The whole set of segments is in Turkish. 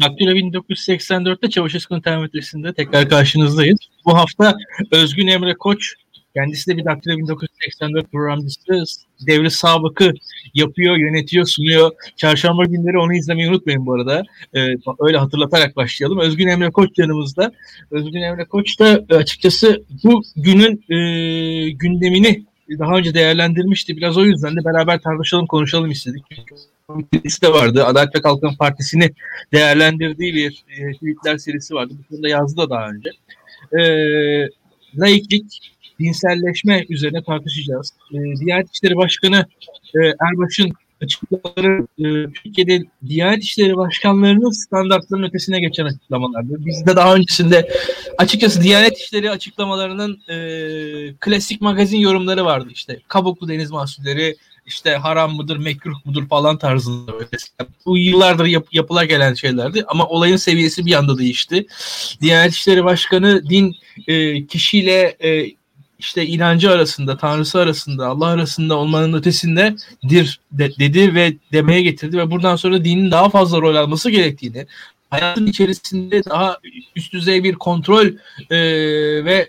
Daktilo 1984'te Çavuşesku'nun termometresinde tekrar karşınızdayız. Bu hafta Özgün Emre Koç, kendisi de bir Daktilo 1984 programcısı, devri sabıkı yapıyor, yönetiyor, sunuyor. Çarşamba günleri onu izlemeyi unutmayın bu arada. Ee, öyle hatırlatarak başlayalım. Özgün Emre Koç yanımızda. Özgün Emre Koç da açıkçası bu günün e, gündemini daha önce değerlendirmişti. Biraz o yüzden de beraber tartışalım, konuşalım istedik. Birisi de vardı. Adalet ve Kalkınma Partisi'ni değerlendirdiği bir e, tweetler serisi vardı. Bu konuda yazdı da daha önce. E, laiklik, dinselleşme üzerine tartışacağız. E, Diyanet İşleri Başkanı e, Erbaş'ın açıklamaları e, Türkiye'de Diyanet İşleri Başkanlarının standartlarının ötesine geçen açıklamalardı. Bizde daha öncesinde açıkçası Diyanet İşleri açıklamalarının e, klasik magazin yorumları vardı işte. Kabuklu deniz mahsulleri, işte haram mıdır, mekruh mudur falan tarzında böyle. Bu yıllardır yap, yapıla gelen şeylerdi ama olayın seviyesi bir anda değişti. Diyanet İşleri Başkanı din e, kişiyle e, işte inancı arasında, tanrısı arasında, Allah arasında olmanın ötesindedir de, dedi ve demeye getirdi ve buradan sonra dinin daha fazla rol alması gerektiğini, hayatın içerisinde daha üst düzey bir kontrol e, ve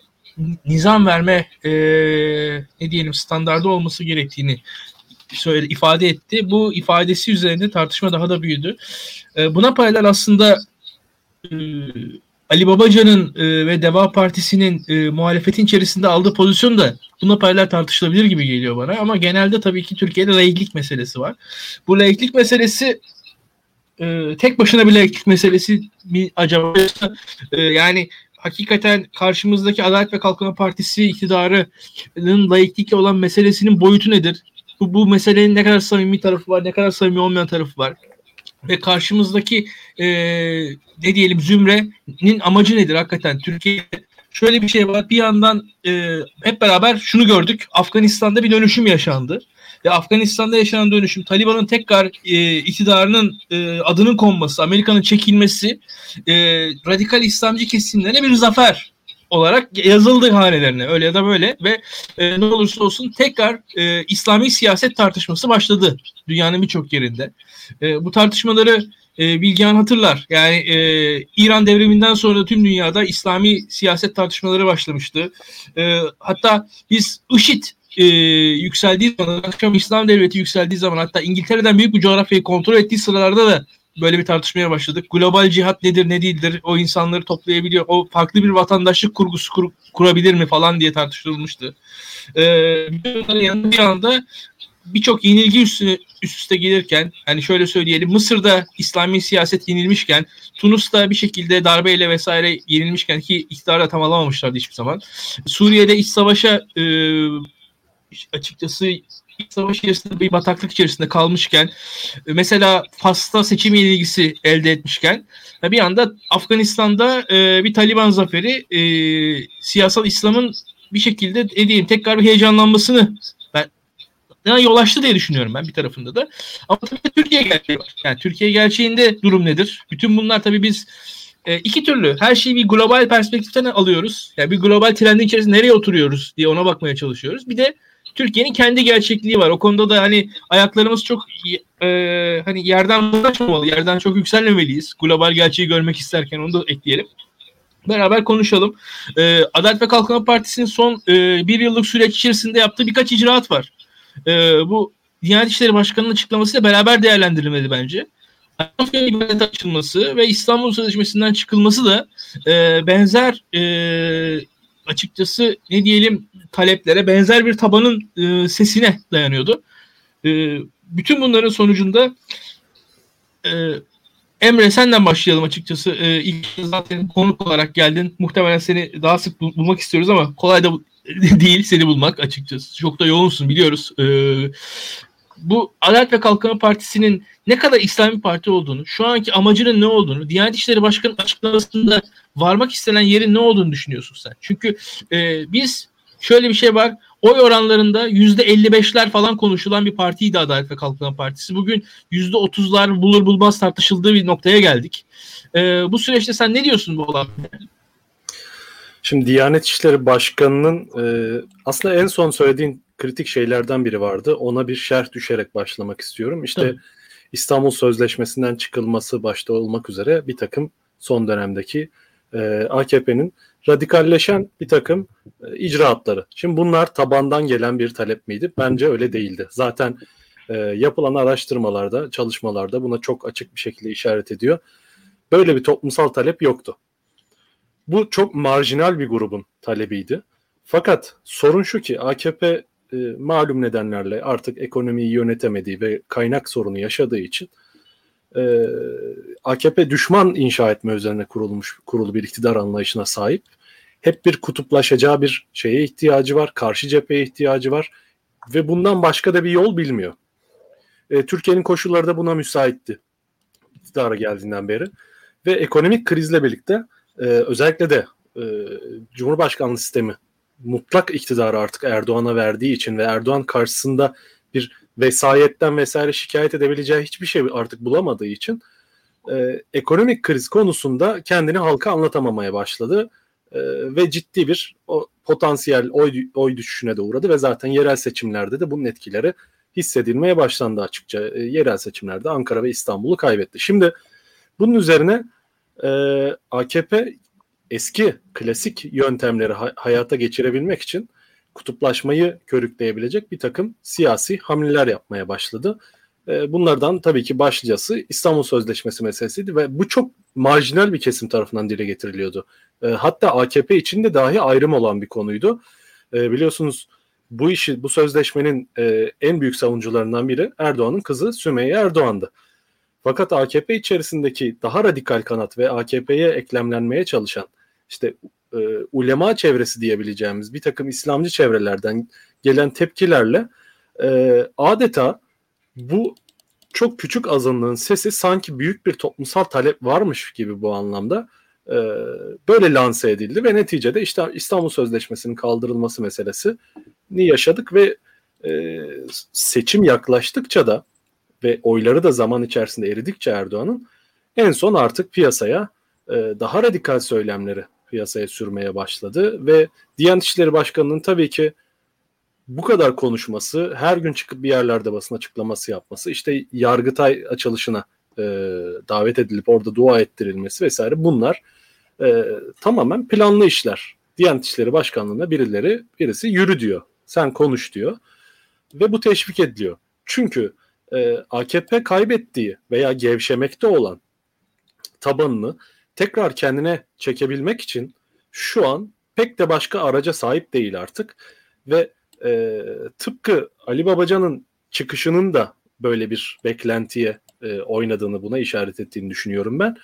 nizam verme e, ne diyelim standardı olması gerektiğini söyle ifade etti. Bu ifadesi üzerinde tartışma daha da büyüdü. E, buna paralel aslında e, Ali Babacan'ın e, ve Deva Partisi'nin e, muhalefetin içerisinde aldığı pozisyon da buna paralel tartışılabilir gibi geliyor bana. Ama genelde tabii ki Türkiye'de laiklik meselesi var. Bu laiklik meselesi e, tek başına bir laiklik meselesi mi acaba? E, yani hakikaten karşımızdaki Adalet ve Kalkınma Partisi iktidarının laiklikle olan meselesinin boyutu nedir? Bu, bu meselenin ne kadar samimi tarafı var, ne kadar samimi olmayan tarafı var? Ve karşımızdaki e, ne diyelim zümrenin amacı nedir hakikaten? Türkiye'de şöyle bir şey var. Bir yandan e, hep beraber şunu gördük. Afganistan'da bir dönüşüm yaşandı. Ve Afganistan'da yaşanan dönüşüm Taliban'ın tekrar e, iktidarının e, adının konması, Amerika'nın çekilmesi e, radikal İslamcı kesimlere bir zafer olarak yazıldı hanelerine öyle ya da böyle ve e, ne olursa olsun tekrar e, İslami siyaset tartışması başladı dünyanın birçok yerinde. E, bu tartışmaları e, Bilgehan hatırlar. Yani e, İran devriminden sonra tüm dünyada İslami siyaset tartışmaları başlamıştı. E, hatta biz IŞİD e, yükseldiği zaman, akşam İslam Devleti yükseldiği zaman hatta İngiltere'den büyük bir coğrafyayı kontrol ettiği sıralarda da böyle bir tartışmaya başladık. Global cihat nedir ne değildir? O insanları toplayabiliyor. O farklı bir vatandaşlık kurgusu kur, kurabilir mi falan diye tartışılmıştı. Ee, bir anda birçok yenilgi üstüne, üst üste gelirken hani şöyle söyleyelim Mısır'da İslami siyaset yenilmişken Tunus'ta bir şekilde darbeyle vesaire yenilmişken ki iktidarı tam alamamışlardı hiçbir zaman. Suriye'de iç savaşa e, açıkçası savaş içerisinde bir bataklık içerisinde kalmışken e, mesela Fas'ta seçim yenilgisi elde etmişken bir anda Afganistan'da e, bir Taliban zaferi e, siyasal İslam'ın bir şekilde edeyim tekrar bir heyecanlanmasını yani yol açtı diye düşünüyorum ben bir tarafında da. Ama tabii Türkiye gerçeği var. Yani Türkiye gerçeğinde durum nedir? Bütün bunlar tabii biz e, iki türlü her şeyi bir global perspektiften alıyoruz. Yani bir global trendin içerisinde nereye oturuyoruz diye ona bakmaya çalışıyoruz. Bir de Türkiye'nin kendi gerçekliği var. O konuda da hani ayaklarımız çok e, hani yerden ulaşmamalı, yerden çok yükselmemeliyiz. Global gerçeği görmek isterken onu da ekleyelim. Beraber konuşalım. E, Adalet ve Kalkınma Partisi'nin son e, bir yıllık süreç içerisinde yaptığı birkaç icraat var. E, bu Diyanet İşleri Başkanı'nın açıklamasıyla beraber değerlendirilmeli bence. Ayasofya ibadet açılması ve İstanbul Sözleşmesi'nden çıkılması da e, benzer e, açıkçası ne diyelim taleplere benzer bir tabanın e, sesine dayanıyordu. E, bütün bunların sonucunda e, Emre senden başlayalım açıkçası. E, ilk zaten konuk olarak geldin. Muhtemelen seni daha sık bulmak istiyoruz ama kolay da değil seni bulmak açıkçası. Çok da yoğunsun biliyoruz. E, bu Adalet ve Kalkınma Partisi'nin ne kadar İslami Parti olduğunu, şu anki amacının ne olduğunu, Diyanet İşleri Başkanı açıklamasında varmak istenen yerin ne olduğunu düşünüyorsun sen? Çünkü e, biz şöyle bir şey var. Oy oranlarında yüzde 55'ler falan konuşulan bir partiydi Adalet ve Kalkınma Partisi. Bugün yüzde 30'lar bulur bulmaz tartışıldığı bir noktaya geldik. E, bu süreçte sen ne diyorsun bu olan? Şimdi Diyanet İşleri Başkanı'nın e, aslında en son söylediğin kritik şeylerden biri vardı. Ona bir şerh düşerek başlamak istiyorum. İşte Tabii. İstanbul Sözleşmesi'nden çıkılması başta olmak üzere bir takım son dönemdeki e, AKP'nin radikalleşen bir takım e, icraatları. Şimdi bunlar tabandan gelen bir talep miydi? Bence öyle değildi. Zaten e, yapılan araştırmalarda, çalışmalarda buna çok açık bir şekilde işaret ediyor. Böyle bir toplumsal talep yoktu. Bu çok marjinal bir grubun talebiydi. Fakat sorun şu ki AKP e, malum nedenlerle artık ekonomiyi yönetemediği ve kaynak sorunu yaşadığı için e, AKP düşman inşa etme üzerine kurulmuş kurulu bir iktidar anlayışına sahip. Hep bir kutuplaşacağı bir şeye ihtiyacı var, karşı cepheye ihtiyacı var ve bundan başka da bir yol bilmiyor. E, Türkiye'nin koşulları da buna müsaitti iktidara geldiğinden beri ve ekonomik krizle birlikte e, özellikle de e, Cumhurbaşkanlığı sistemi mutlak iktidarı artık Erdoğan'a verdiği için ve Erdoğan karşısında bir vesayetten vesaire şikayet edebileceği hiçbir şey artık bulamadığı için e, ekonomik kriz konusunda kendini halka anlatamamaya başladı e, ve ciddi bir o, potansiyel oy, oy düşüşüne de uğradı ve zaten yerel seçimlerde de bunun etkileri hissedilmeye başlandı açıkça. E, yerel seçimlerde Ankara ve İstanbul'u kaybetti. Şimdi bunun üzerine e, AKP eski klasik yöntemleri ha- hayata geçirebilmek için kutuplaşmayı körükleyebilecek bir takım siyasi hamleler yapmaya başladı. E, bunlardan tabii ki başlıcası İstanbul Sözleşmesi meselesiydi ve bu çok marjinal bir kesim tarafından dile getiriliyordu. E, hatta AKP içinde dahi ayrım olan bir konuydu. E, biliyorsunuz bu işi, bu sözleşmenin en büyük savunucularından biri Erdoğan'ın kızı Sümeyye Erdoğan'dı. Fakat AKP içerisindeki daha radikal kanat ve AKP'ye eklemlenmeye çalışan işte e, ulema çevresi diyebileceğimiz bir takım İslamcı çevrelerden gelen tepkilerle e, adeta bu çok küçük azınlığın sesi sanki büyük bir toplumsal talep varmış gibi bu anlamda e, böyle lanse edildi ve neticede işte İstanbul Sözleşmesi'nin kaldırılması meselesi ni yaşadık ve e, seçim yaklaştıkça da ve oyları da zaman içerisinde eridikçe Erdoğan'ın en son artık piyasaya e, daha radikal söylemleri piyasaya sürmeye başladı ve Diyanet İşleri Başkanı'nın tabii ki bu kadar konuşması, her gün çıkıp bir yerlerde basın açıklaması yapması, işte Yargıtay açılışına e, davet edilip orada dua ettirilmesi vesaire bunlar e, tamamen planlı işler. Diyanet İşleri Başkanlığı'na birileri birisi yürü diyor, sen konuş diyor ve bu teşvik ediliyor. Çünkü e, AKP kaybettiği veya gevşemekte olan tabanını tekrar kendine çekebilmek için şu an pek de başka araca sahip değil artık ve e, tıpkı Ali Babacan'ın çıkışının da böyle bir beklentiye e, oynadığını buna işaret ettiğini düşünüyorum ben.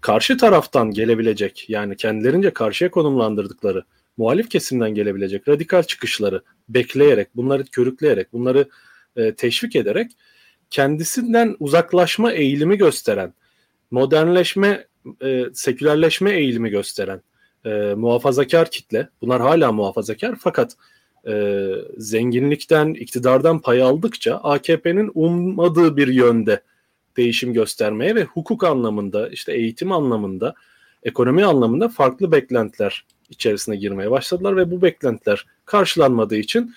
Karşı taraftan gelebilecek yani kendilerince karşıya konumlandırdıkları muhalif kesimden gelebilecek radikal çıkışları bekleyerek, bunları körükleyerek, bunları e, teşvik ederek kendisinden uzaklaşma eğilimi gösteren, modernleşme e, sekülerleşme eğilimi gösteren e, muhafazakar kitle. Bunlar hala muhafazakar fakat e, zenginlikten, iktidardan pay aldıkça AKP'nin ummadığı bir yönde değişim göstermeye ve hukuk anlamında, işte eğitim anlamında, ekonomi anlamında farklı beklentiler içerisine girmeye başladılar ve bu beklentiler karşılanmadığı için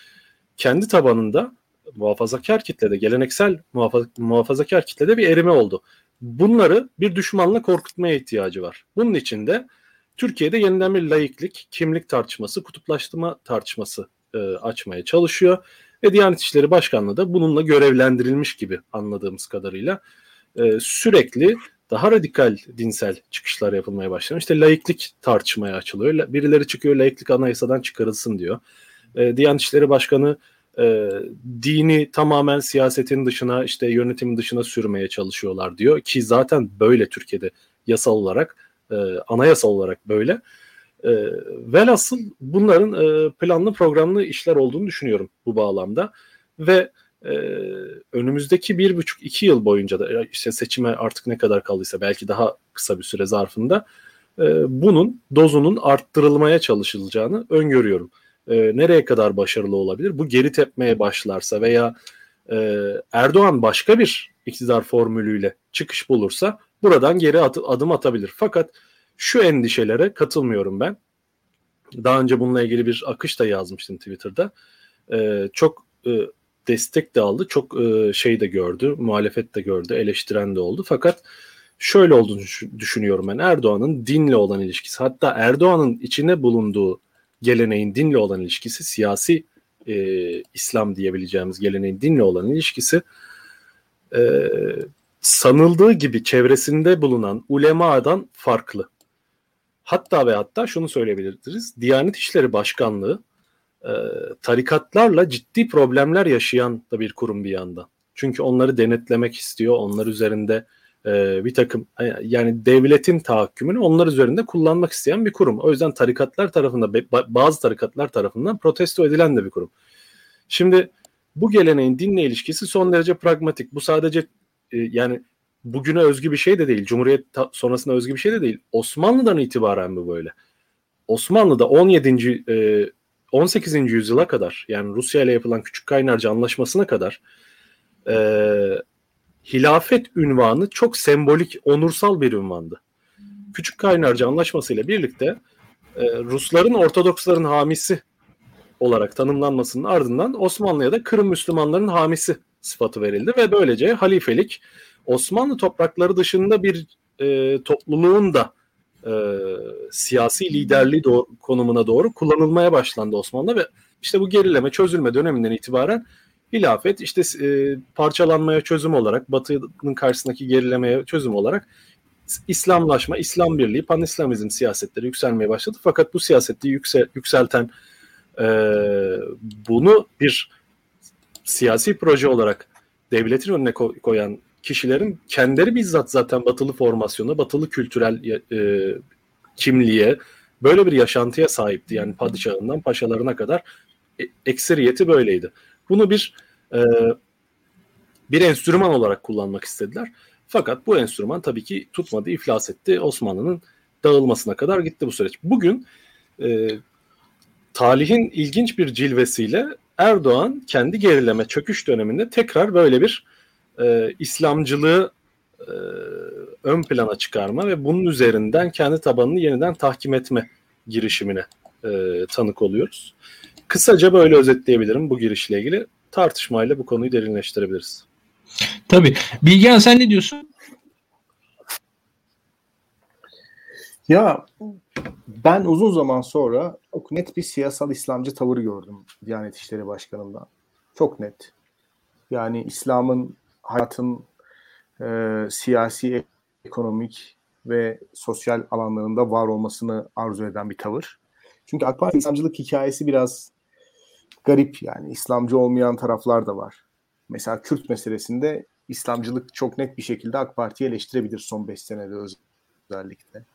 kendi tabanında muhafazakar kitlede, geleneksel muhafaza, muhafazakar kitlede bir erime oldu. Bunları bir düşmanla korkutmaya ihtiyacı var. Bunun için de Türkiye'de yeniden bir laiklik, kimlik tartışması, kutuplaştırma tartışması e, açmaya çalışıyor. Ve Diyanet İşleri Başkanlığı da bununla görevlendirilmiş gibi anladığımız kadarıyla e, sürekli daha radikal dinsel çıkışlar yapılmaya başlamış. İşte laiklik tartışmaya açılıyor. Birileri çıkıyor laiklik anayasadan çıkarılsın diyor. E, Diyanet İşleri Başkanı e, dini tamamen siyasetin dışına işte yönetimin dışına sürmeye çalışıyorlar diyor. Ki zaten böyle Türkiye'de yasal olarak e, anayasal olarak böyle. E, velhasıl bunların e, planlı programlı işler olduğunu düşünüyorum bu bağlamda. Ve e, önümüzdeki bir buçuk iki yıl boyunca da işte seçime artık ne kadar kaldıysa belki daha kısa bir süre zarfında e, bunun dozunun arttırılmaya çalışılacağını öngörüyorum e, nereye kadar başarılı olabilir? Bu geri tepmeye başlarsa veya e, Erdoğan başka bir iktidar formülüyle çıkış bulursa buradan geri at- adım atabilir. Fakat şu endişelere katılmıyorum ben. Daha önce bununla ilgili bir akış da yazmıştım Twitter'da. E, çok e, destek de aldı. Çok e, şey de gördü, muhalefet de gördü, eleştiren de oldu. Fakat şöyle olduğunu düşünüyorum ben. Erdoğan'ın dinle olan ilişkisi, hatta Erdoğan'ın içine bulunduğu geleneğin dinle olan ilişkisi, siyasi e, İslam diyebileceğimiz geleneğin dinle olan ilişkisi e, sanıldığı gibi çevresinde bulunan ulemadan farklı. Hatta ve hatta şunu söyleyebiliriz. Diyanet İşleri Başkanlığı e, tarikatlarla ciddi problemler yaşayan da bir kurum bir yandan. Çünkü onları denetlemek istiyor, onlar üzerinde e, bir takım e, yani devletin tahakkümünü onlar üzerinde kullanmak isteyen bir kurum. O yüzden tarikatlar tarafında bazı tarikatlar tarafından protesto edilen de bir kurum. Şimdi bu geleneğin dinle ilişkisi son derece pragmatik. Bu sadece e, yani bugüne özgü bir şey de değil. Cumhuriyet sonrasında özgü bir şey de değil. Osmanlı'dan itibaren mi böyle? Osmanlı'da 17. E, 18. yüzyıla kadar yani Rusya ile yapılan Küçük Kaynarca Anlaşması'na kadar e, hilafet ünvanı çok sembolik, onursal bir ünvandı. Küçük Kaynarca Anlaşması ile birlikte e, Rusların Ortodoksların hamisi olarak tanımlanmasının ardından Osmanlı'ya da Kırım Müslümanların hamisi sıfatı verildi ve böylece halifelik Osmanlı toprakları dışında bir e, topluluğun da e, siyasi liderliği doğru, konumuna doğru kullanılmaya başlandı Osmanlı ve işte bu gerileme çözülme döneminden itibaren hilafet işte e, parçalanmaya çözüm olarak Batı'nın karşısındaki gerilemeye çözüm olarak İslamlaşma, İslam birliği, pan-İslamizm siyasetleri yükselmeye başladı. Fakat bu siyaseti yüksel, yükselten e, bunu bir siyasi proje olarak devletin önüne koyan kişilerin kendileri bizzat zaten batılı formasyona, batılı kültürel e, kimliğe, böyle bir yaşantıya sahipti. Yani padişahından paşalarına kadar e, ekseriyeti böyleydi. Bunu bir e, bir enstrüman olarak kullanmak istediler. Fakat bu enstrüman tabii ki tutmadı, iflas etti. Osmanlı'nın dağılmasına kadar gitti bu süreç. Bugün e, talihin ilginç bir cilvesiyle Erdoğan kendi gerileme çöküş döneminde tekrar böyle bir e, İslamcılığı e, ön plana çıkarma ve bunun üzerinden kendi tabanını yeniden tahkim etme girişimine e, tanık oluyoruz. Kısaca böyle özetleyebilirim bu girişle ilgili. Tartışmayla bu konuyu derinleştirebiliriz. Tabii. Bilgehan sen ne diyorsun? Ya ben uzun zaman sonra çok net bir siyasal İslamcı tavır gördüm Diyanet İşleri Başkanı'ndan. Çok net. Yani İslam'ın hayatın e, siyasi, ekonomik ve sosyal alanlarında var olmasını arzu eden bir tavır. Çünkü AK Parti İslamcılık hikayesi biraz garip yani. İslamcı olmayan taraflar da var. Mesela Kürt meselesinde İslamcılık çok net bir şekilde AK Parti'yi eleştirebilir son 5 senede özellikle.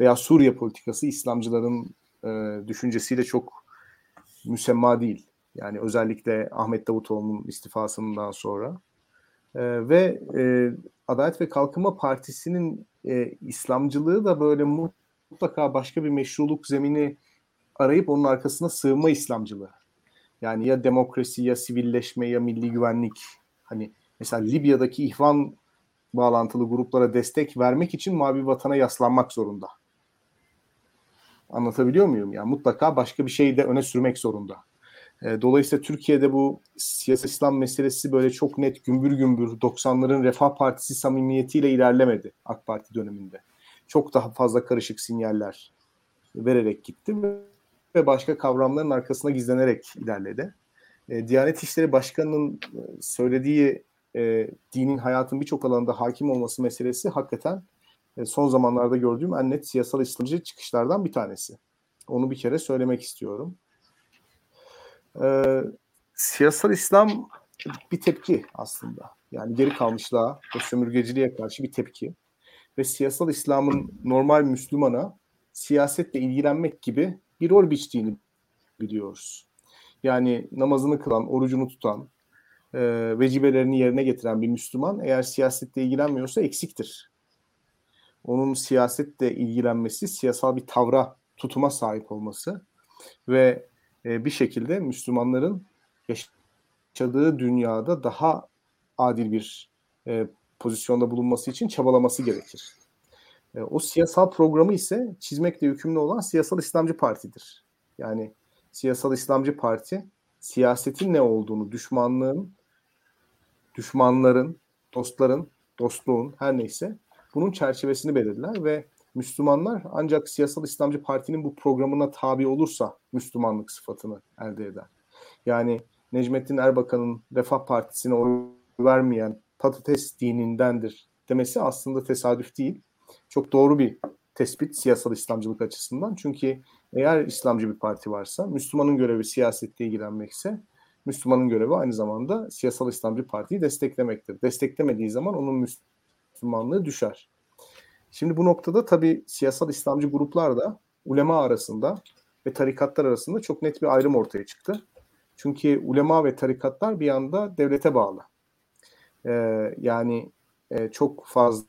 Veya Suriye politikası İslamcıların e, düşüncesiyle çok müsemma değil. Yani özellikle Ahmet Davutoğlu'nun istifasından sonra. E, ve e, Adalet ve Kalkınma Partisi'nin e, İslamcılığı da böyle mutlaka başka bir meşruluk zemini arayıp onun arkasına sığınma İslamcılığı. Yani ya demokrasi ya sivilleşme ya milli güvenlik. Hani mesela Libya'daki ihvan bağlantılı gruplara destek vermek için mavi vatana yaslanmak zorunda. Anlatabiliyor muyum? Yani mutlaka başka bir şeyi de öne sürmek zorunda. E, dolayısıyla Türkiye'de bu siyasi İslam meselesi böyle çok net gümbür gümbür 90'ların Refah Partisi samimiyetiyle ilerlemedi AK Parti döneminde. Çok daha fazla karışık sinyaller vererek gitti ve başka kavramların arkasına gizlenerek ilerledi. E, Diyanet İşleri Başkanı'nın e, söylediği e, dinin hayatın birçok alanında hakim olması meselesi hakikaten e, son zamanlarda gördüğüm en net siyasal İslamcı çıkışlardan bir tanesi. Onu bir kere söylemek istiyorum. E, siyasal İslam bir tepki aslında. Yani geri kalmışlığa ve sömürgeciliğe karşı bir tepki. Ve siyasal İslam'ın normal Müslümana siyasetle ilgilenmek gibi bir rol biçtiğini biliyoruz. Yani namazını kılan, orucunu tutan, e, vecibelerini yerine getiren bir Müslüman eğer siyasetle ilgilenmiyorsa eksiktir. Onun siyasetle ilgilenmesi, siyasal bir tavra, tutuma sahip olması ve e, bir şekilde Müslümanların yaşadığı dünyada daha adil bir e, pozisyonda bulunması için çabalaması gerekir. E, o siyasal programı ise çizmekle yükümlü olan Siyasal İslamcı Parti'dir. Yani Siyasal İslamcı Parti siyasetin ne olduğunu, düşmanlığın, düşmanların, dostların, dostluğun her neyse bunun çerçevesini belirler ve Müslümanlar ancak siyasal İslamcı partinin bu programına tabi olursa Müslümanlık sıfatını elde eder. Yani Necmettin Erbakan'ın Refah Partisi'ne oy vermeyen patates dinindendir demesi aslında tesadüf değil. Çok doğru bir tespit siyasal İslamcılık açısından. Çünkü eğer İslamcı bir parti varsa, Müslümanın görevi siyasette ilgilenmekse, Müslümanın görevi aynı zamanda siyasal İslamcı partiyi desteklemektir. Desteklemediği zaman onun Müslümanlığı düşer. Şimdi bu noktada tabii siyasal İslamcı gruplar da ulema arasında ve tarikatlar arasında çok net bir ayrım ortaya çıktı. Çünkü ulema ve tarikatlar bir anda devlete bağlı. Ee, yani e, çok fazla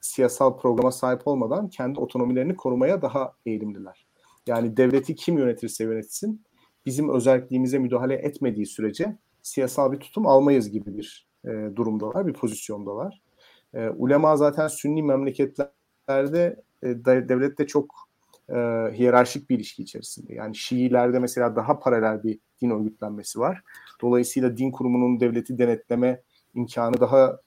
siyasal programa sahip olmadan kendi otonomilerini korumaya daha eğilimliler. Yani devleti kim yönetirse yönetsin bizim özelliğimize müdahale etmediği sürece siyasal bir tutum almayız gibi bir e, durumdalar, bir pozisyondalar. E, ulema zaten sünni memleketlerde e, devlette çok e, hiyerarşik bir ilişki içerisinde. Yani Şiilerde mesela daha paralel bir din örgütlenmesi var. Dolayısıyla din kurumunun devleti denetleme imkanı daha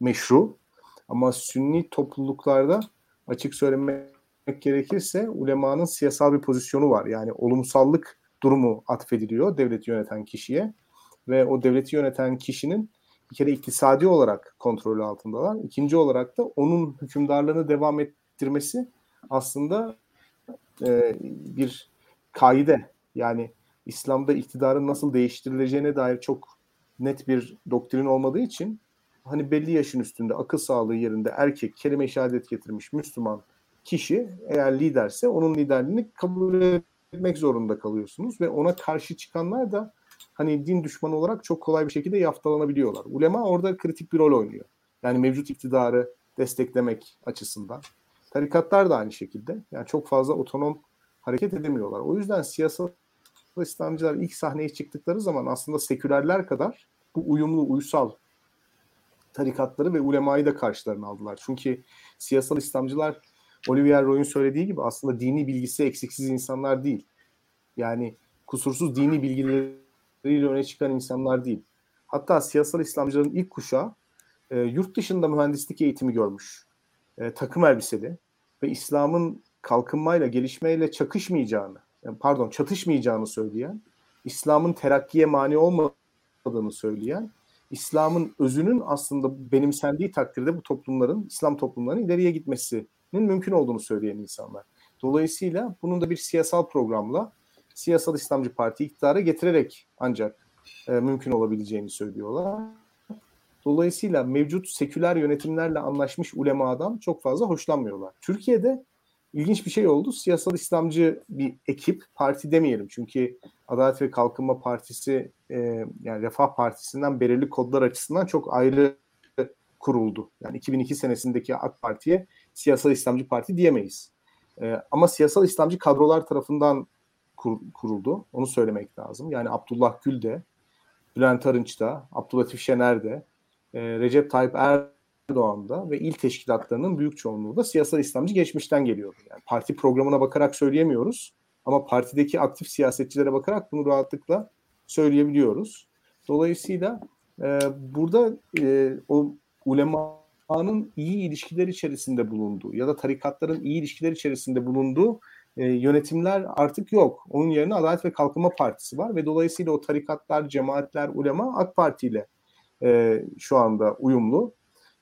meşru. Ama sünni topluluklarda açık söylemek gerekirse ulemanın siyasal bir pozisyonu var. Yani olumsallık durumu atfediliyor devleti yöneten kişiye ve o devleti yöneten kişinin bir kere iktisadi olarak kontrolü altındalar. İkinci olarak da onun hükümdarlığını devam ettirmesi aslında e, bir kaide. Yani İslam'da iktidarın nasıl değiştirileceğine dair çok net bir doktrin olmadığı için hani belli yaşın üstünde akıl sağlığı yerinde erkek kelime-i şehadet getirmiş Müslüman kişi eğer liderse onun liderliğini kabul etmek zorunda kalıyorsunuz ve ona karşı çıkanlar da hani din düşmanı olarak çok kolay bir şekilde yaftalanabiliyorlar. Ulema orada kritik bir rol oynuyor. Yani mevcut iktidarı desteklemek açısından. Tarikatlar da aynı şekilde. Yani çok fazla otonom hareket edemiyorlar. O yüzden siyasal İslamcılar ilk sahneye çıktıkları zaman aslında sekülerler kadar bu uyumlu, uysal tarikatları ve ulemayı da karşılarına aldılar. Çünkü siyasal İslamcılar Olivier Roy'un söylediği gibi aslında dini bilgisi eksiksiz insanlar değil. Yani kusursuz dini bilgileriyle öne çıkan insanlar değil. Hatta siyasal İslamcıların ilk kuşağı e, yurt dışında mühendislik eğitimi görmüş. E, takım elbiseli ve İslam'ın kalkınmayla, gelişmeyle çakışmayacağını, yani pardon çatışmayacağını söyleyen, İslam'ın terakkiye mani olmadığını söyleyen, İslam'ın özünün aslında benimsendiği takdirde bu toplumların, İslam toplumlarının ileriye gitmesinin mümkün olduğunu söyleyen insanlar. Dolayısıyla bunun da bir siyasal programla siyasal İslamcı Parti iktidara getirerek ancak e, mümkün olabileceğini söylüyorlar. Dolayısıyla mevcut seküler yönetimlerle anlaşmış ulemadan çok fazla hoşlanmıyorlar. Türkiye'de ilginç bir şey oldu. Siyasal İslamcı bir ekip, parti demeyelim. Çünkü Adalet ve Kalkınma Partisi e, yani Refah Partisi'nden belirli kodlar açısından çok ayrı kuruldu. Yani 2002 senesindeki AK Parti'ye Siyasal İslamcı Parti diyemeyiz. E, ama Siyasal İslamcı kadrolar tarafından kur, kuruldu. Onu söylemek lazım. Yani Abdullah Gül de, Bülent Arınç da, Abdülatif Şener de, e, Recep Tayyip Erdoğan da ve il teşkilatlarının büyük çoğunluğu da siyasal İslamcı geçmişten geliyordu. Yani parti programına bakarak söyleyemiyoruz ama partideki aktif siyasetçilere bakarak bunu rahatlıkla söyleyebiliyoruz. Dolayısıyla e, burada e, o ulemanın iyi ilişkiler içerisinde bulunduğu ya da tarikatların iyi ilişkiler içerisinde bulunduğu e, yönetimler artık yok. Onun yerine Adalet ve Kalkınma Partisi var ve dolayısıyla o tarikatlar, cemaatler, ulema AK Parti ile e, şu anda uyumlu.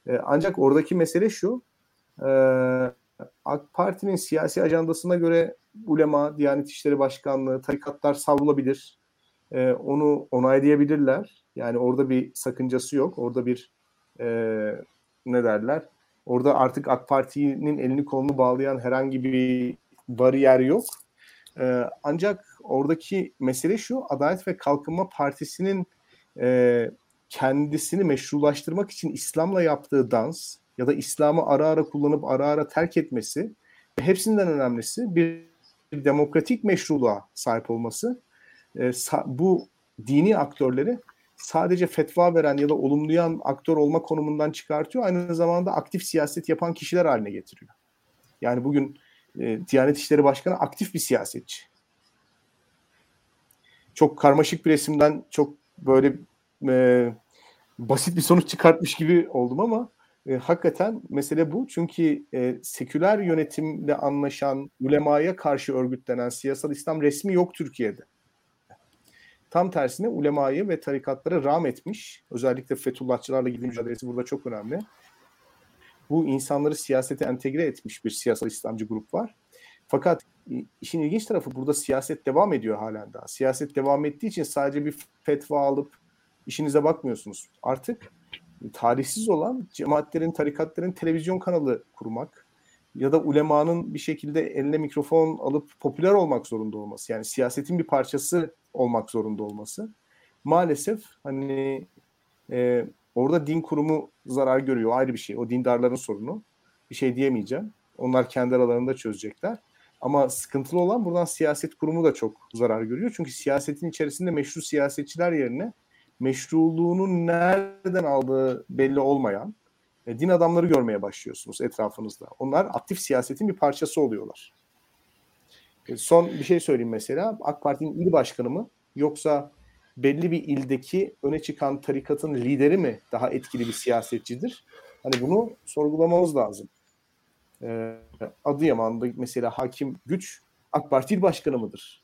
E, ancak oradaki mesele şu, e, AK Parti'nin siyasi ajandasına göre ulema, Diyanet İşleri Başkanlığı, tarikatlar savrulabilir. E, onu onaylayabilirler. Yani orada bir sakıncası yok. Orada bir e, ne derler? Orada artık AK Parti'nin elini kolunu bağlayan herhangi bir bariyer yok. E, ancak oradaki mesele şu, Adalet ve Kalkınma Partisi'nin e, kendisini meşrulaştırmak için İslam'la yaptığı dans ya da İslam'ı ara ara kullanıp ara ara terk etmesi hepsinden önemlisi bir demokratik meşruluğa sahip olması e, bu dini aktörleri sadece fetva veren ya da olumlayan aktör olma konumundan çıkartıyor. Aynı zamanda aktif siyaset yapan kişiler haline getiriyor. Yani bugün e, Diyanet İşleri Başkanı aktif bir siyasetçi. çok karmaşık bir resimden çok böyle e, basit bir sonuç çıkartmış gibi oldum ama e, hakikaten mesele bu. Çünkü e, seküler yönetimle anlaşan, ulemaya karşı örgütlenen siyasal İslam resmi yok Türkiye'de. Tam tersine ulemayı ve tarikatlara rağm etmiş. Özellikle Fethullahçılarla ilgili mücadelesi burada çok önemli. Bu insanları siyasete entegre etmiş bir siyasal İslamcı grup var. Fakat işin ilginç tarafı burada siyaset devam ediyor halen daha. Siyaset devam ettiği için sadece bir fetva alıp işinize bakmıyorsunuz. Artık tarihsiz olan cemaatlerin, tarikatların televizyon kanalı kurmak ya da ulemanın bir şekilde eline mikrofon alıp popüler olmak zorunda olması. Yani siyasetin bir parçası olmak zorunda olması. Maalesef hani e, orada din kurumu zarar görüyor. Ayrı bir şey. O dindarların sorunu. Bir şey diyemeyeceğim. Onlar kendi aralarında çözecekler. Ama sıkıntılı olan buradan siyaset kurumu da çok zarar görüyor. Çünkü siyasetin içerisinde meşru siyasetçiler yerine meşruluğunu nereden aldığı belli olmayan e, din adamları görmeye başlıyorsunuz etrafınızda. Onlar aktif siyasetin bir parçası oluyorlar. E, son bir şey söyleyeyim mesela. AK Parti'nin il başkanı mı yoksa belli bir ildeki öne çıkan tarikatın lideri mi daha etkili bir siyasetçidir? Hani bunu sorgulamamız lazım. Ee, Adıyaman'da mesela hakim güç AK Parti il başkanı mıdır?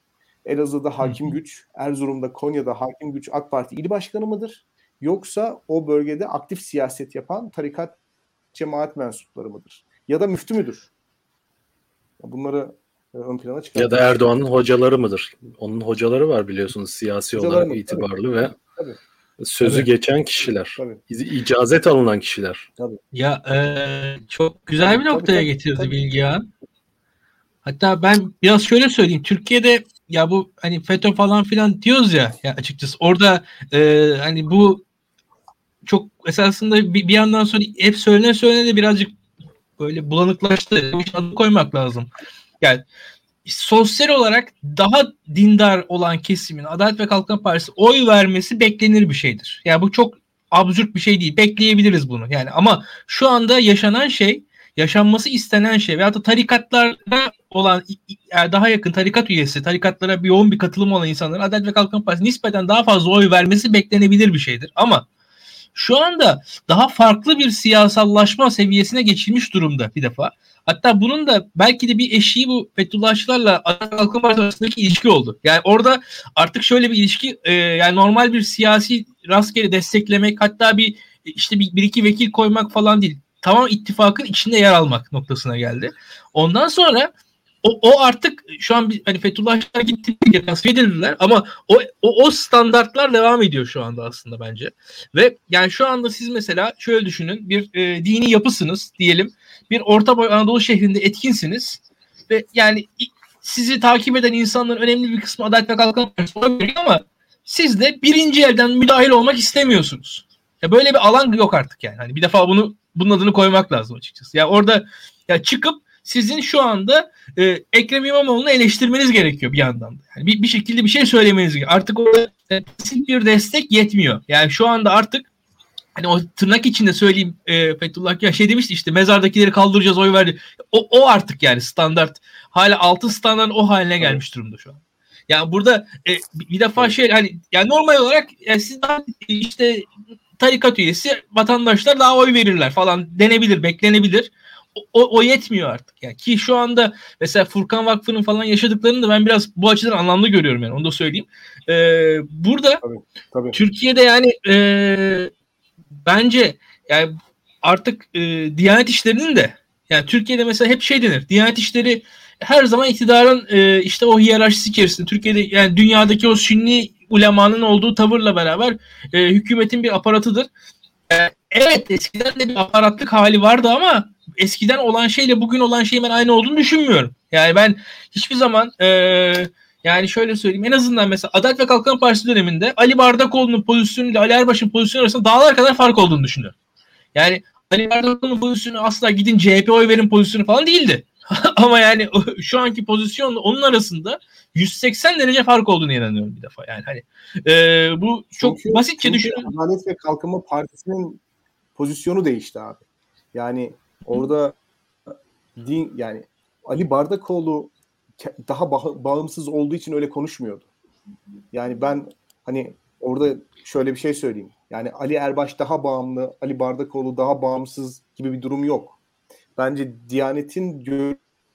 Elazığ'da hakim güç, Erzurum'da, Konya'da hakim güç AK Parti il başkanı mıdır? Yoksa o bölgede aktif siyaset yapan tarikat cemaat mensupları mıdır? Ya da müftü müdür? Bunları e, ön plana çıkartıyor. Ya da Erdoğan'ın hocaları mıdır? Onun hocaları var biliyorsunuz siyasi hocaları olarak mı? itibarlı tabii. ve tabii. sözü tabii. geçen kişiler. Tabii. İcazet alınan kişiler. Tabii. Ya e, çok güzel bir noktaya tabii, tabii, getirdi tabii. Bilgi Hatta ben biraz şöyle söyleyeyim. Türkiye'de ya bu hani FETÖ falan filan diyoruz ya, ya açıkçası orada e, hani bu çok esasında bir, bir yandan sonra hep söylene söylene de birazcık böyle bulanıklaştı. Adını koymak lazım. Yani sosyal olarak daha dindar olan kesimin Adalet ve Kalkınma Partisi oy vermesi beklenir bir şeydir. Yani bu çok absürt bir şey değil. Bekleyebiliriz bunu. Yani ama şu anda yaşanan şey, yaşanması istenen şey veyahut da tarikatlarda olan daha yakın tarikat üyesi, tarikatlara bir yoğun bir katılım olan insanların Adalet ve Kalkınma Partisi nispeten daha fazla oy vermesi beklenebilir bir şeydir. Ama şu anda daha farklı bir siyasallaşma seviyesine geçilmiş durumda bir defa. Hatta bunun da belki de bir eşiği bu Fethullahçılarla Adalet Kalkınma Partisi arasındaki ilişki oldu. Yani orada artık şöyle bir ilişki e, yani normal bir siyasi rastgele desteklemek hatta bir işte bir, bir iki vekil koymak falan değil. Tamam ittifakın içinde yer almak noktasına geldi. Ondan sonra o, o artık şu an bir, hani Fethullahçılar gitti diye tasfiye edildiler ama o, o, o standartlar devam ediyor şu anda aslında bence. Ve yani şu anda siz mesela şöyle düşünün bir e, dini yapısınız diyelim. Bir Orta Boy Anadolu şehrinde etkinsiniz ve yani sizi takip eden insanların önemli bir kısmı Adalet ve Kalkınma Partisi olabilir ama siz de birinci elden müdahil olmak istemiyorsunuz. Ya böyle bir alan yok artık yani. Hani bir defa bunu bunun adını koymak lazım açıkçası. Ya orada ya çıkıp sizin şu anda e, Ekrem İmamoğlu'nu eleştirmeniz gerekiyor bir yandan da. Yani bir, bir şekilde bir şey söylemeniz gerekiyor. Artık orada e, bir destek yetmiyor. Yani şu anda artık hani o tırnak içinde söyleyeyim e, Fethullah ya şey demişti işte mezardakileri kaldıracağız oy verdi. O, o artık yani standart. Hala altın standart o haline gelmiş durumda şu an. Yani burada e, bir defa şey hani yani normal olarak yani siz daha işte tarikat üyesi vatandaşlar daha oy verirler falan denebilir, beklenebilir o, o yetmiyor artık. Yani ki şu anda mesela Furkan Vakfı'nın falan yaşadıklarını da ben biraz bu açıdan anlamlı görüyorum yani onu da söyleyeyim. Ee, burada tabii, tabii. Türkiye'de yani e, bence yani artık e, Diyanet işlerinin de yani Türkiye'de mesela hep şey denir. Diyanet işleri her zaman iktidarın e, işte o hiyerarşisi içerisinde Türkiye'de yani dünyadaki o sünni ulemanın olduğu tavırla beraber e, hükümetin bir aparatıdır. E, evet eskiden de bir aparatlık hali vardı ama eskiden olan şeyle bugün olan şeyin ben aynı olduğunu düşünmüyorum. Yani ben hiçbir zaman e, yani şöyle söyleyeyim en azından mesela Adalet ve Kalkınma Partisi döneminde Ali Bardakoğlu'nun pozisyonu ile Ali Erbaş'ın pozisyonu arasında dağlar kadar fark olduğunu düşünüyorum. Yani Ali Bardakoğlu'nun pozisyonu asla gidin CHP oy verin pozisyonu falan değildi. Ama yani şu anki pozisyonla onun arasında 180 derece fark olduğunu inanıyorum bir defa. Yani hani e, bu çok çünkü, basitçe düşünün. Adalet ve Kalkınma Partisi'nin pozisyonu değişti abi. Yani Orada din yani Ali Bardakoğlu daha bağımsız olduğu için öyle konuşmuyordu. Yani ben hani orada şöyle bir şey söyleyeyim. Yani Ali Erbaş daha bağımlı, Ali Bardakoğlu daha bağımsız gibi bir durum yok. Bence Diyanet'in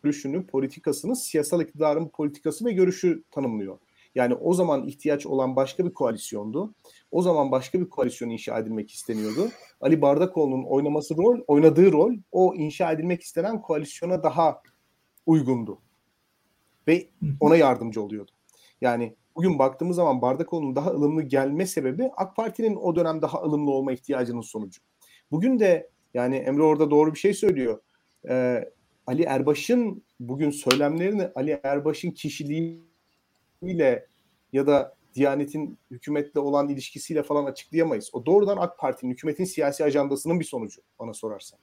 görüşünü, politikasını siyasal iktidarın politikası ve görüşü tanımlıyor. Yani o zaman ihtiyaç olan başka bir koalisyondu. O zaman başka bir koalisyon inşa edilmek isteniyordu. Ali Bardakoğlu'nun oynaması rol, oynadığı rol o inşa edilmek istenen koalisyona daha uygundu. Ve ona yardımcı oluyordu. Yani bugün baktığımız zaman Bardakoğlu'nun daha ılımlı gelme sebebi AK Parti'nin o dönem daha ılımlı olma ihtiyacının sonucu. Bugün de yani Emre orada doğru bir şey söylüyor. Ee, Ali Erbaş'ın bugün söylemlerini Ali Erbaş'ın kişiliğiyle ya da Diyanet'in hükümetle olan ilişkisiyle falan açıklayamayız. O doğrudan AK Parti'nin, hükümetin siyasi ajandasının bir sonucu bana sorarsan.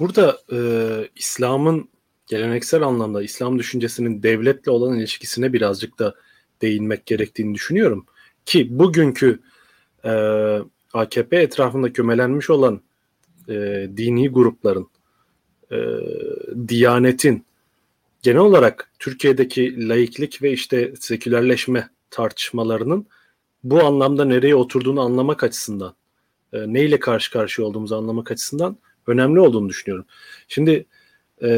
Burada e, İslam'ın geleneksel anlamda İslam düşüncesinin devletle olan ilişkisine birazcık da değinmek gerektiğini düşünüyorum. Ki bugünkü e, AKP etrafında kömelenmiş olan e, dini grupların, e, Diyanet'in genel olarak Türkiye'deki laiklik ve işte sekülerleşme tartışmalarının bu anlamda nereye oturduğunu anlamak açısından, e, neyle karşı karşıya olduğumuzu anlamak açısından önemli olduğunu düşünüyorum. Şimdi e,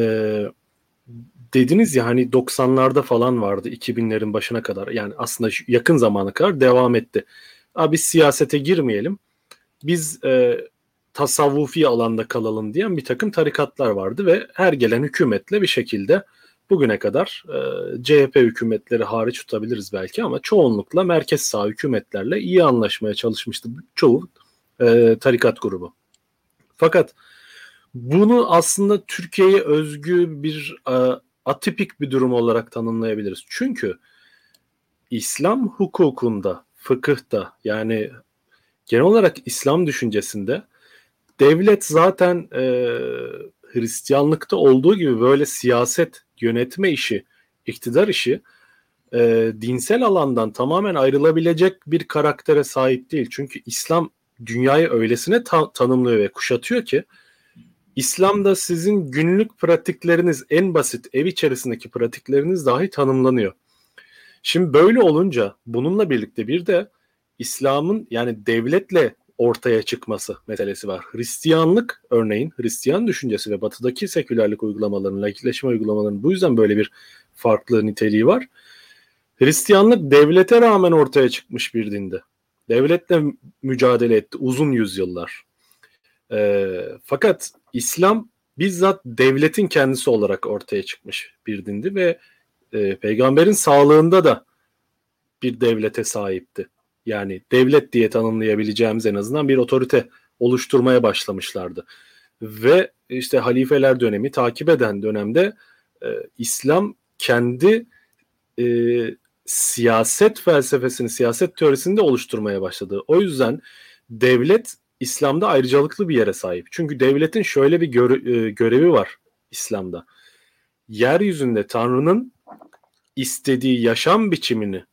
dediniz ya hani 90'larda falan vardı 2000'lerin başına kadar yani aslında yakın zamana kadar devam etti. Abi siyasete girmeyelim. Biz e, tasavvufi alanda kalalım diyen bir takım tarikatlar vardı ve her gelen hükümetle bir şekilde bugüne kadar e, CHP hükümetleri hariç tutabiliriz belki ama çoğunlukla merkez sağ hükümetlerle iyi anlaşmaya çalışmıştı çoğu e, tarikat grubu. Fakat bunu aslında Türkiye'ye özgü bir e, atipik bir durum olarak tanımlayabiliriz. Çünkü İslam hukukunda, fıkıhta yani genel olarak İslam düşüncesinde devlet zaten e, Hristiyanlıkta olduğu gibi böyle siyaset, yönetme işi, iktidar işi e, dinsel alandan tamamen ayrılabilecek bir karaktere sahip değil. Çünkü İslam dünyayı öylesine ta- tanımlıyor ve kuşatıyor ki İslam'da sizin günlük pratikleriniz en basit ev içerisindeki pratikleriniz dahi tanımlanıyor. Şimdi böyle olunca bununla birlikte bir de İslam'ın yani devletle ortaya çıkması meselesi var. Hristiyanlık örneğin Hristiyan düşüncesi ve batıdaki sekülerlik uygulamalarının, laikleşme uygulamalarının bu yüzden böyle bir farklı niteliği var. Hristiyanlık devlete rağmen ortaya çıkmış bir dindi. Devletle mücadele etti uzun yüzyıllar. E, fakat İslam bizzat devletin kendisi olarak ortaya çıkmış bir dindi ve e, peygamberin sağlığında da bir devlete sahipti. Yani devlet diye tanımlayabileceğimiz en azından bir otorite oluşturmaya başlamışlardı. Ve işte halifeler dönemi takip eden dönemde e, İslam kendi e, siyaset felsefesini, siyaset teorisini de oluşturmaya başladı. O yüzden devlet İslam'da ayrıcalıklı bir yere sahip. Çünkü devletin şöyle bir göre- e, görevi var İslam'da. Yeryüzünde Tanrı'nın istediği yaşam biçimini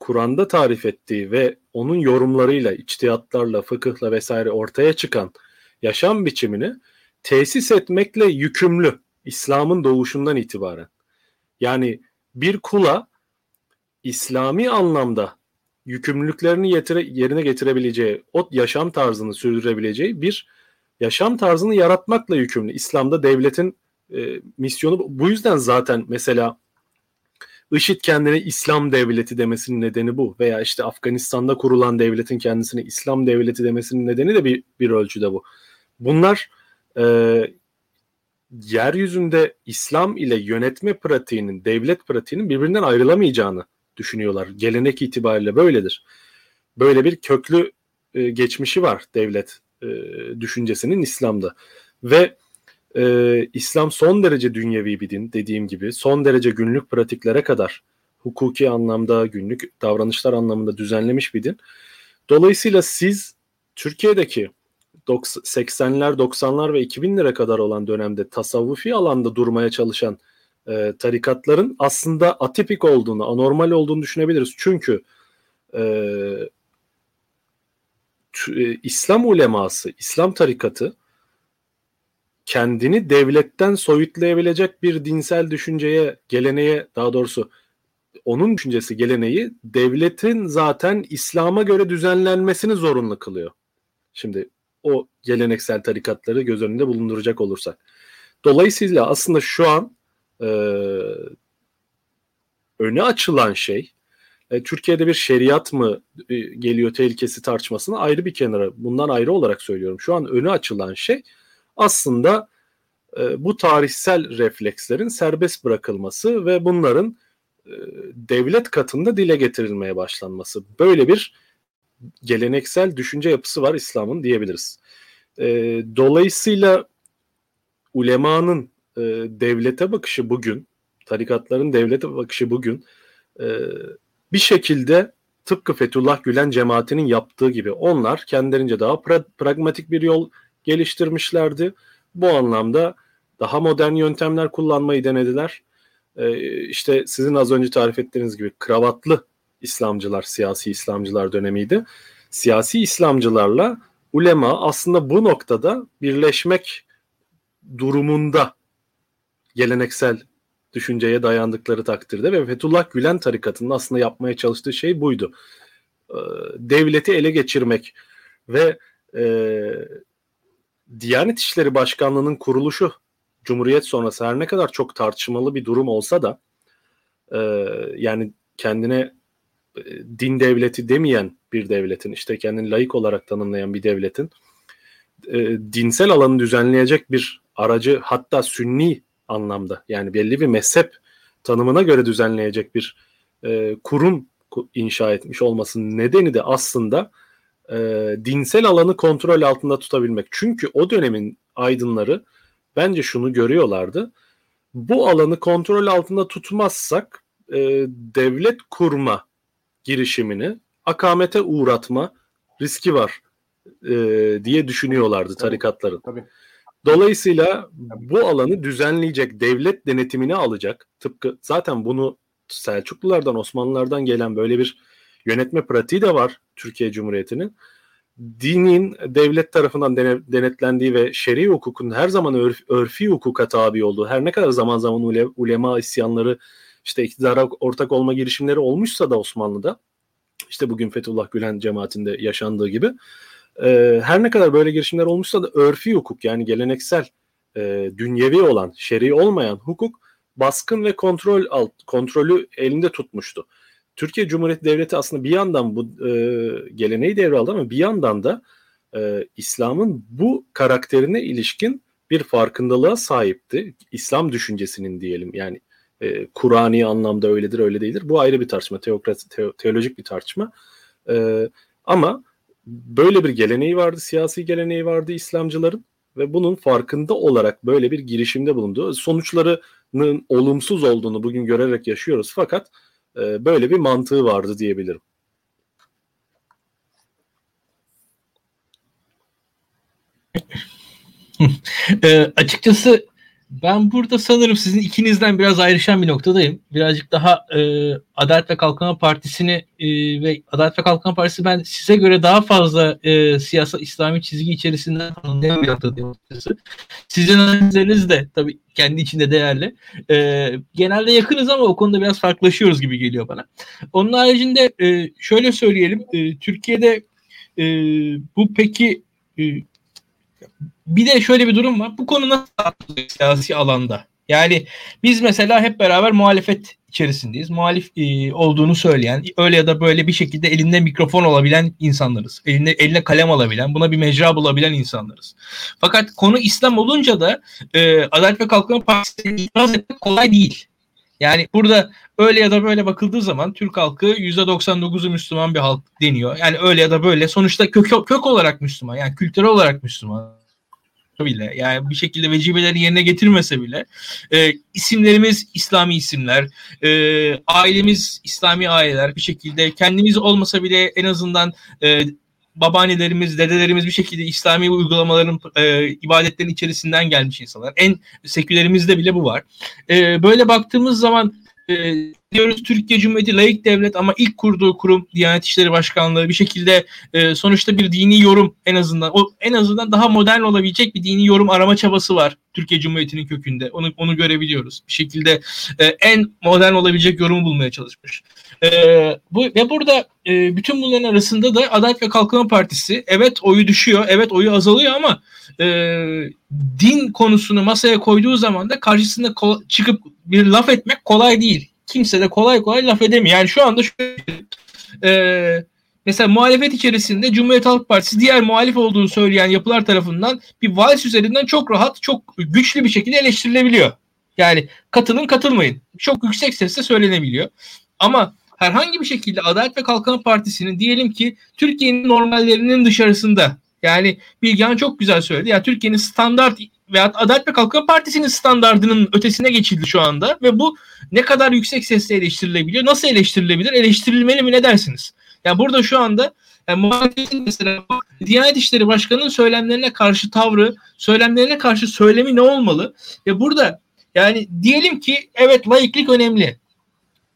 Kur'an'da tarif ettiği ve onun yorumlarıyla, içtihatlarla, fıkıhla vesaire ortaya çıkan yaşam biçimini tesis etmekle yükümlü İslam'ın doğuşundan itibaren. Yani bir kula İslami anlamda yükümlülüklerini yetire, yerine getirebileceği, o yaşam tarzını sürdürebileceği bir yaşam tarzını yaratmakla yükümlü. İslam'da devletin e, misyonu bu yüzden zaten mesela IŞİD kendine İslam devleti demesinin nedeni bu. Veya işte Afganistan'da kurulan devletin kendisine İslam devleti demesinin nedeni de bir, bir ölçüde bu. Bunlar e, yeryüzünde İslam ile yönetme pratiğinin, devlet pratiğinin birbirinden ayrılamayacağını düşünüyorlar. Gelenek itibariyle böyledir. Böyle bir köklü e, geçmişi var devlet e, düşüncesinin İslam'da. Ve e, İslam son derece dünyevi bir din dediğim gibi. Son derece günlük pratiklere kadar hukuki anlamda, günlük davranışlar anlamında düzenlemiş bir din. Dolayısıyla siz Türkiye'deki 80'ler, 90'lar ve 2000'lere kadar olan dönemde tasavvufi alanda durmaya çalışan e, tarikatların aslında atipik olduğunu, anormal olduğunu düşünebiliriz. Çünkü e, t- e, İslam uleması, İslam tarikatı kendini devletten soyutlayabilecek bir dinsel düşünceye, geleneğe daha doğrusu onun düşüncesi geleneği devletin zaten İslam'a göre düzenlenmesini zorunlu kılıyor. Şimdi o geleneksel tarikatları göz önünde bulunduracak olursak. Dolayısıyla aslında şu an e, öne açılan şey e, Türkiye'de bir şeriat mı e, geliyor tehlikesi tartışmasını ayrı bir kenara bundan ayrı olarak söylüyorum. Şu an öne açılan şey aslında e, bu tarihsel reflekslerin serbest bırakılması ve bunların e, devlet katında dile getirilmeye başlanması. Böyle bir geleneksel düşünce yapısı var İslam'ın diyebiliriz. E, dolayısıyla ulemanın e, devlete bakışı bugün, tarikatların devlete bakışı bugün e, bir şekilde tıpkı Fethullah Gülen cemaatinin yaptığı gibi onlar kendilerince daha pra- pragmatik bir yol geliştirmişlerdi. Bu anlamda daha modern yöntemler kullanmayı denediler. Ee, işte sizin az önce tarif ettiğiniz gibi kravatlı İslamcılar, siyasi İslamcılar dönemiydi. Siyasi İslamcılarla ulema aslında bu noktada birleşmek durumunda geleneksel düşünceye dayandıkları takdirde ve Fethullah Gülen tarikatının aslında yapmaya çalıştığı şey buydu. Ee, devleti ele geçirmek ve e, Diyanet İşleri Başkanlığı'nın kuruluşu Cumhuriyet sonrası her ne kadar çok tartışmalı bir durum olsa da e, yani kendine e, din devleti demeyen bir devletin işte kendini layık olarak tanımlayan bir devletin e, dinsel alanı düzenleyecek bir aracı hatta sünni anlamda yani belli bir mezhep tanımına göre düzenleyecek bir e, kurum inşa etmiş olmasının nedeni de aslında e, dinsel alanı kontrol altında tutabilmek. Çünkü o dönemin aydınları bence şunu görüyorlardı. Bu alanı kontrol altında tutmazsak e, devlet kurma girişimini akamete uğratma riski var e, diye düşünüyorlardı tarikatların. Tabii. Dolayısıyla bu alanı düzenleyecek, devlet denetimini alacak. Tıpkı zaten bunu Selçuklulardan, Osmanlılardan gelen böyle bir yönetme pratiği de var Türkiye Cumhuriyeti'nin. Dinin devlet tarafından denetlendiği ve şer'i hukukun her zaman örf, örfi hukuka tabi olduğu, her ne kadar zaman zaman ule, ulema isyanları, işte iktidara ortak olma girişimleri olmuşsa da Osmanlı'da, işte bugün Fethullah Gülen cemaatinde yaşandığı gibi, e, her ne kadar böyle girişimler olmuşsa da örfi hukuk yani geleneksel e, dünyevi olan, şer'i olmayan hukuk baskın ve kontrol alt kontrolü elinde tutmuştu. Türkiye Cumhuriyeti Devleti aslında bir yandan bu e, geleneği devraldı ama bir yandan da e, İslam'ın bu karakterine ilişkin bir farkındalığa sahipti. İslam düşüncesinin diyelim yani e, Kur'ani anlamda öyledir öyle değildir. Bu ayrı bir tartışma, teokrasi, te, teolojik bir tartışma. E, ama böyle bir geleneği vardı, siyasi geleneği vardı İslamcıların ve bunun farkında olarak böyle bir girişimde bulundu. Sonuçlarının olumsuz olduğunu bugün görerek yaşıyoruz fakat e, böyle bir mantığı vardı diyebilirim. e, açıkçası ben burada sanırım sizin ikinizden biraz ayrışan bir noktadayım. Birazcık daha e, Adalet ve Kalkınma Partisi'ni e, ve Adalet ve Kalkınma Partisi ben size göre daha fazla e, siyasal İslami çizgi içerisinde tanımlayan bir noktadayım. Sizin analizleriniz de tabii kendi içinde değerli. E, genelde yakınız ama o konuda biraz farklılaşıyoruz gibi geliyor bana. Onun haricinde e, şöyle söyleyelim. E, Türkiye'de e, bu peki e, bir de şöyle bir durum var. Bu konu nasıl siyasi alanda? Yani biz mesela hep beraber muhalefet içerisindeyiz. Muhalif e, olduğunu söyleyen, öyle ya da böyle bir şekilde elinde mikrofon olabilen insanlarız. Elinde eline kalem alabilen, buna bir mecra bulabilen insanlarız. Fakat konu İslam olunca da e, Adalet ve Kalkınma Partisi'ne itiraz etmek kolay değil. Yani burada öyle ya da böyle bakıldığı zaman Türk halkı %99'u Müslüman bir halk deniyor. Yani öyle ya da böyle sonuçta kök, kök olarak Müslüman yani kültürel olarak Müslüman bile yani bir şekilde vecibeleri yerine getirmese bile e, isimlerimiz İslami isimler, e, ailemiz İslami aileler bir şekilde kendimiz olmasa bile en azından e, babaannelerimiz, dedelerimiz bir şekilde İslami uygulamaların, e, ibadetlerin içerisinden gelmiş insanlar. En sekülerimizde bile bu var. E, böyle baktığımız zaman e, diyoruz Türkiye Cumhuriyeti layık devlet ama ilk kurduğu kurum Diyanet İşleri Başkanlığı bir şekilde e, sonuçta bir dini yorum en azından o en azından daha modern olabilecek bir dini yorum arama çabası var Türkiye Cumhuriyeti'nin kökünde. Onu onu görebiliyoruz. Bir şekilde e, en modern olabilecek yorumu bulmaya çalışmış. E, bu ve burada e, bütün bunların arasında da Adalet ve Kalkınma Partisi evet oyu düşüyor, evet oyu azalıyor ama e, din konusunu masaya koyduğu zaman da karşısında çıkıp bir laf etmek kolay değil kimse de kolay kolay laf edemiyor. Yani şu anda şöyle, e, mesela muhalefet içerisinde Cumhuriyet Halk Partisi diğer muhalif olduğunu söyleyen yapılar tarafından bir vals üzerinden çok rahat, çok güçlü bir şekilde eleştirilebiliyor. Yani katılın katılmayın. Çok yüksek sesle söylenebiliyor. Ama herhangi bir şekilde Adalet ve Kalkınma Partisi'nin diyelim ki Türkiye'nin normallerinin dışarısında yani Bilgehan çok güzel söyledi. Ya Türkiye'nin standart veya Adalet ve Kalkınma Partisi'nin standartının ötesine geçildi şu anda ve bu ne kadar yüksek sesle eleştirilebiliyor? Nasıl eleştirilebilir? Eleştirilmeli mi ne dersiniz? Yani burada şu anda yani mesela Diyanet İşleri Başkanı'nın söylemlerine karşı tavrı, söylemlerine karşı söylemi ne olmalı? Ve burada yani diyelim ki evet laiklik önemli.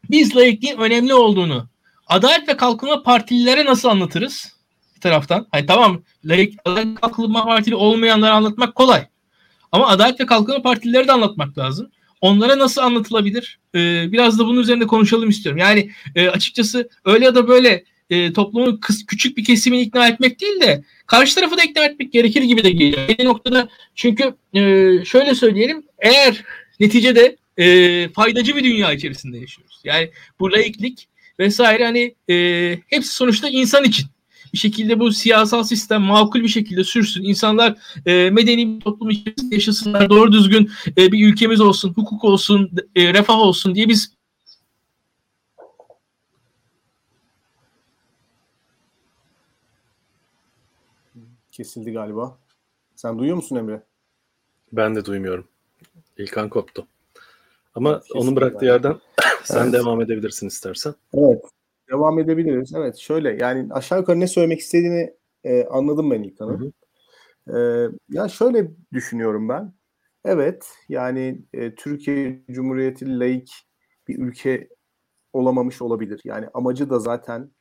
Biz laikliğin önemli olduğunu Adalet ve Kalkınma Partililere nasıl anlatırız? Bir taraftan. Hani tamam laik, Adalet Kalkınma Partili olmayanları anlatmak kolay. Ama Adalet ve Kalkınma Partilileri de anlatmak lazım. Onlara nasıl anlatılabilir? Ee, biraz da bunun üzerinde konuşalım istiyorum. Yani e, açıkçası öyle ya da böyle e, toplumun kıs, küçük bir kesimini ikna etmek değil de karşı tarafı da ikna etmek gerekir gibi de geliyor. Bir noktada çünkü e, şöyle söyleyelim eğer neticede e, faydacı bir dünya içerisinde yaşıyoruz. Yani bu laiklik vesaire hani e, hepsi sonuçta insan için bir şekilde bu siyasal sistem makul bir şekilde sürsün. İnsanlar e, medeni bir toplum içerisinde yaşasınlar. Doğru düzgün e, bir ülkemiz olsun, hukuk olsun, e, refah olsun diye biz kesildi galiba. Sen duyuyor musun Emre? Ben de duymuyorum. İlkan koptu. Ama kesildi onun bıraktığı yerden sen evet. devam edebilirsin istersen. Evet. Devam edebiliriz. Evet şöyle yani aşağı yukarı ne söylemek istediğini e, anladım ben İlkan'ın. E, ya şöyle düşünüyorum ben. Evet yani e, Türkiye Cumhuriyeti laik bir ülke olamamış olabilir. Yani amacı da zaten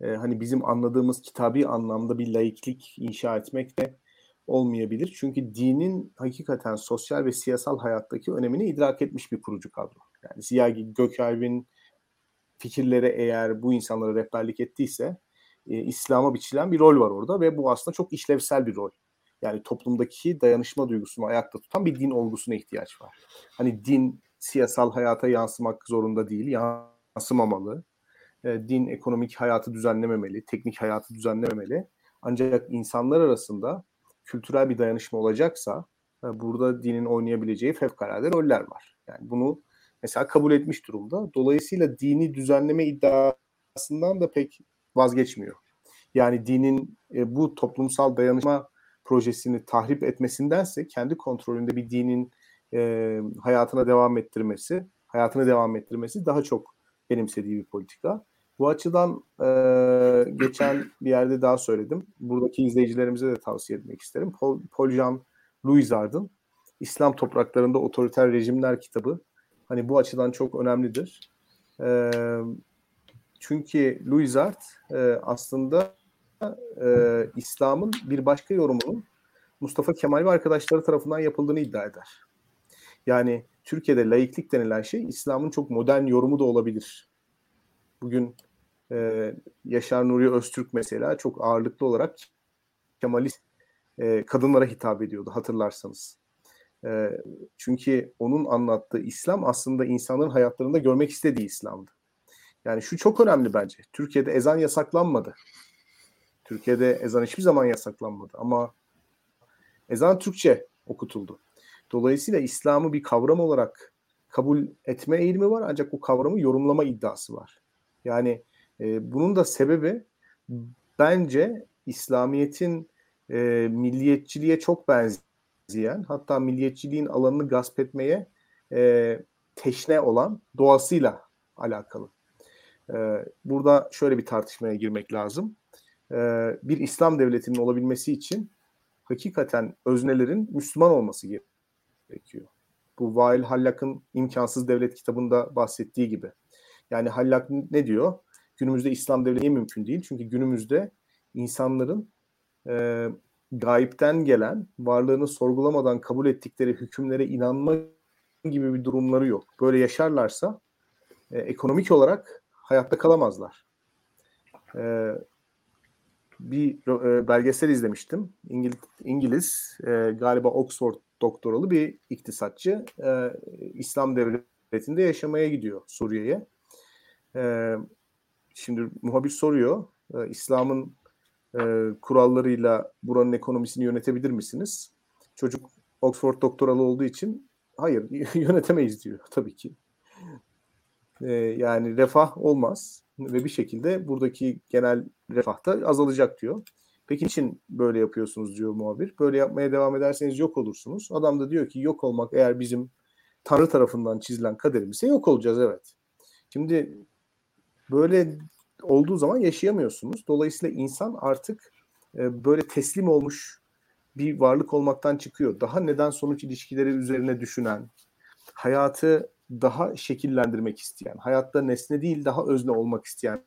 e, hani bizim anladığımız kitabi anlamda bir laiklik inşa etmek de olmayabilir. Çünkü dinin hakikaten sosyal ve siyasal hayattaki önemini idrak etmiş bir kurucu kadro. Yani Ziya Gökalp'in fikirlere eğer bu insanlara rehberlik ettiyse e, İslam'a biçilen bir rol var orada ve bu aslında çok işlevsel bir rol. Yani toplumdaki dayanışma duygusunu ayakta tutan bir din olgusuna ihtiyaç var. Hani din siyasal hayata yansımak zorunda değil, yansımamalı. E, din ekonomik hayatı düzenlememeli, teknik hayatı düzenlememeli. Ancak insanlar arasında kültürel bir dayanışma olacaksa e, burada dinin oynayabileceği fevkalade roller var. Yani bunu mesela kabul etmiş durumda. Dolayısıyla dini düzenleme iddiasından da pek vazgeçmiyor. Yani dinin e, bu toplumsal dayanışma projesini tahrip etmesindense kendi kontrolünde bir dinin e, hayatına devam ettirmesi, hayatını devam ettirmesi daha çok benimsediği bir politika. Bu açıdan e, geçen bir yerde daha söyledim. Buradaki izleyicilerimize de tavsiye etmek isterim. Paul, Paul Jean Louisard'ın İslam Topraklarında Otoriter Rejimler kitabı Hani bu açıdan çok önemlidir. E, çünkü Louis Art e, aslında e, İslam'ın bir başka yorumunun Mustafa Kemal ve arkadaşları tarafından yapıldığını iddia eder. Yani Türkiye'de laiklik denilen şey İslam'ın çok modern yorumu da olabilir. Bugün e, Yaşar Nuri Öztürk mesela çok ağırlıklı olarak Kemalist e, kadınlara hitap ediyordu hatırlarsanız. E, çünkü onun anlattığı İslam aslında insanların hayatlarında görmek istediği İslam'dı. Yani şu çok önemli bence. Türkiye'de ezan yasaklanmadı. Türkiye'de ezan hiçbir zaman yasaklanmadı ama ezan Türkçe okutuldu. Dolayısıyla İslam'ı bir kavram olarak kabul etme eğilimi var ancak bu kavramı yorumlama iddiası var. Yani e, bunun da sebebi bence İslamiyet'in e, milliyetçiliğe çok benzeyen hatta milliyetçiliğin alanını gasp etmeye e, teşne olan doğasıyla alakalı. E, burada şöyle bir tartışmaya girmek lazım. E, bir İslam devletinin olabilmesi için hakikaten öznelerin Müslüman olması gerekiyor. Bu Vail Hallak'ın imkansız devlet kitabında bahsettiği gibi. Yani Hallak ne diyor? Günümüzde İslam devleti mümkün değil. Çünkü günümüzde insanların e, gayipten gelen, varlığını sorgulamadan kabul ettikleri hükümlere inanma gibi bir durumları yok. Böyle yaşarlarsa e, ekonomik olarak hayatta kalamazlar. E, bir e, belgesel izlemiştim. İngiliz, İngiliz e, galiba Oxford doktoralı bir iktisatçı e, İslam devletinde yaşamaya gidiyor Suriye'ye. E, şimdi muhabir soruyor e, İslam'ın e, kurallarıyla buranın ekonomisini yönetebilir misiniz? Çocuk Oxford doktoralı olduğu için hayır yönetemeyiz diyor tabii ki. E, yani refah olmaz ve bir şekilde buradaki genel refah da azalacak diyor. Peki için böyle yapıyorsunuz diyor muhabir. Böyle yapmaya devam ederseniz yok olursunuz. Adam da diyor ki yok olmak eğer bizim Tanrı tarafından çizilen kaderimizse yok olacağız evet. Şimdi böyle olduğu zaman yaşayamıyorsunuz. Dolayısıyla insan artık e, böyle teslim olmuş bir varlık olmaktan çıkıyor. Daha neden sonuç ilişkileri üzerine düşünen, hayatı daha şekillendirmek isteyen, hayatta nesne değil daha özne olmak isteyen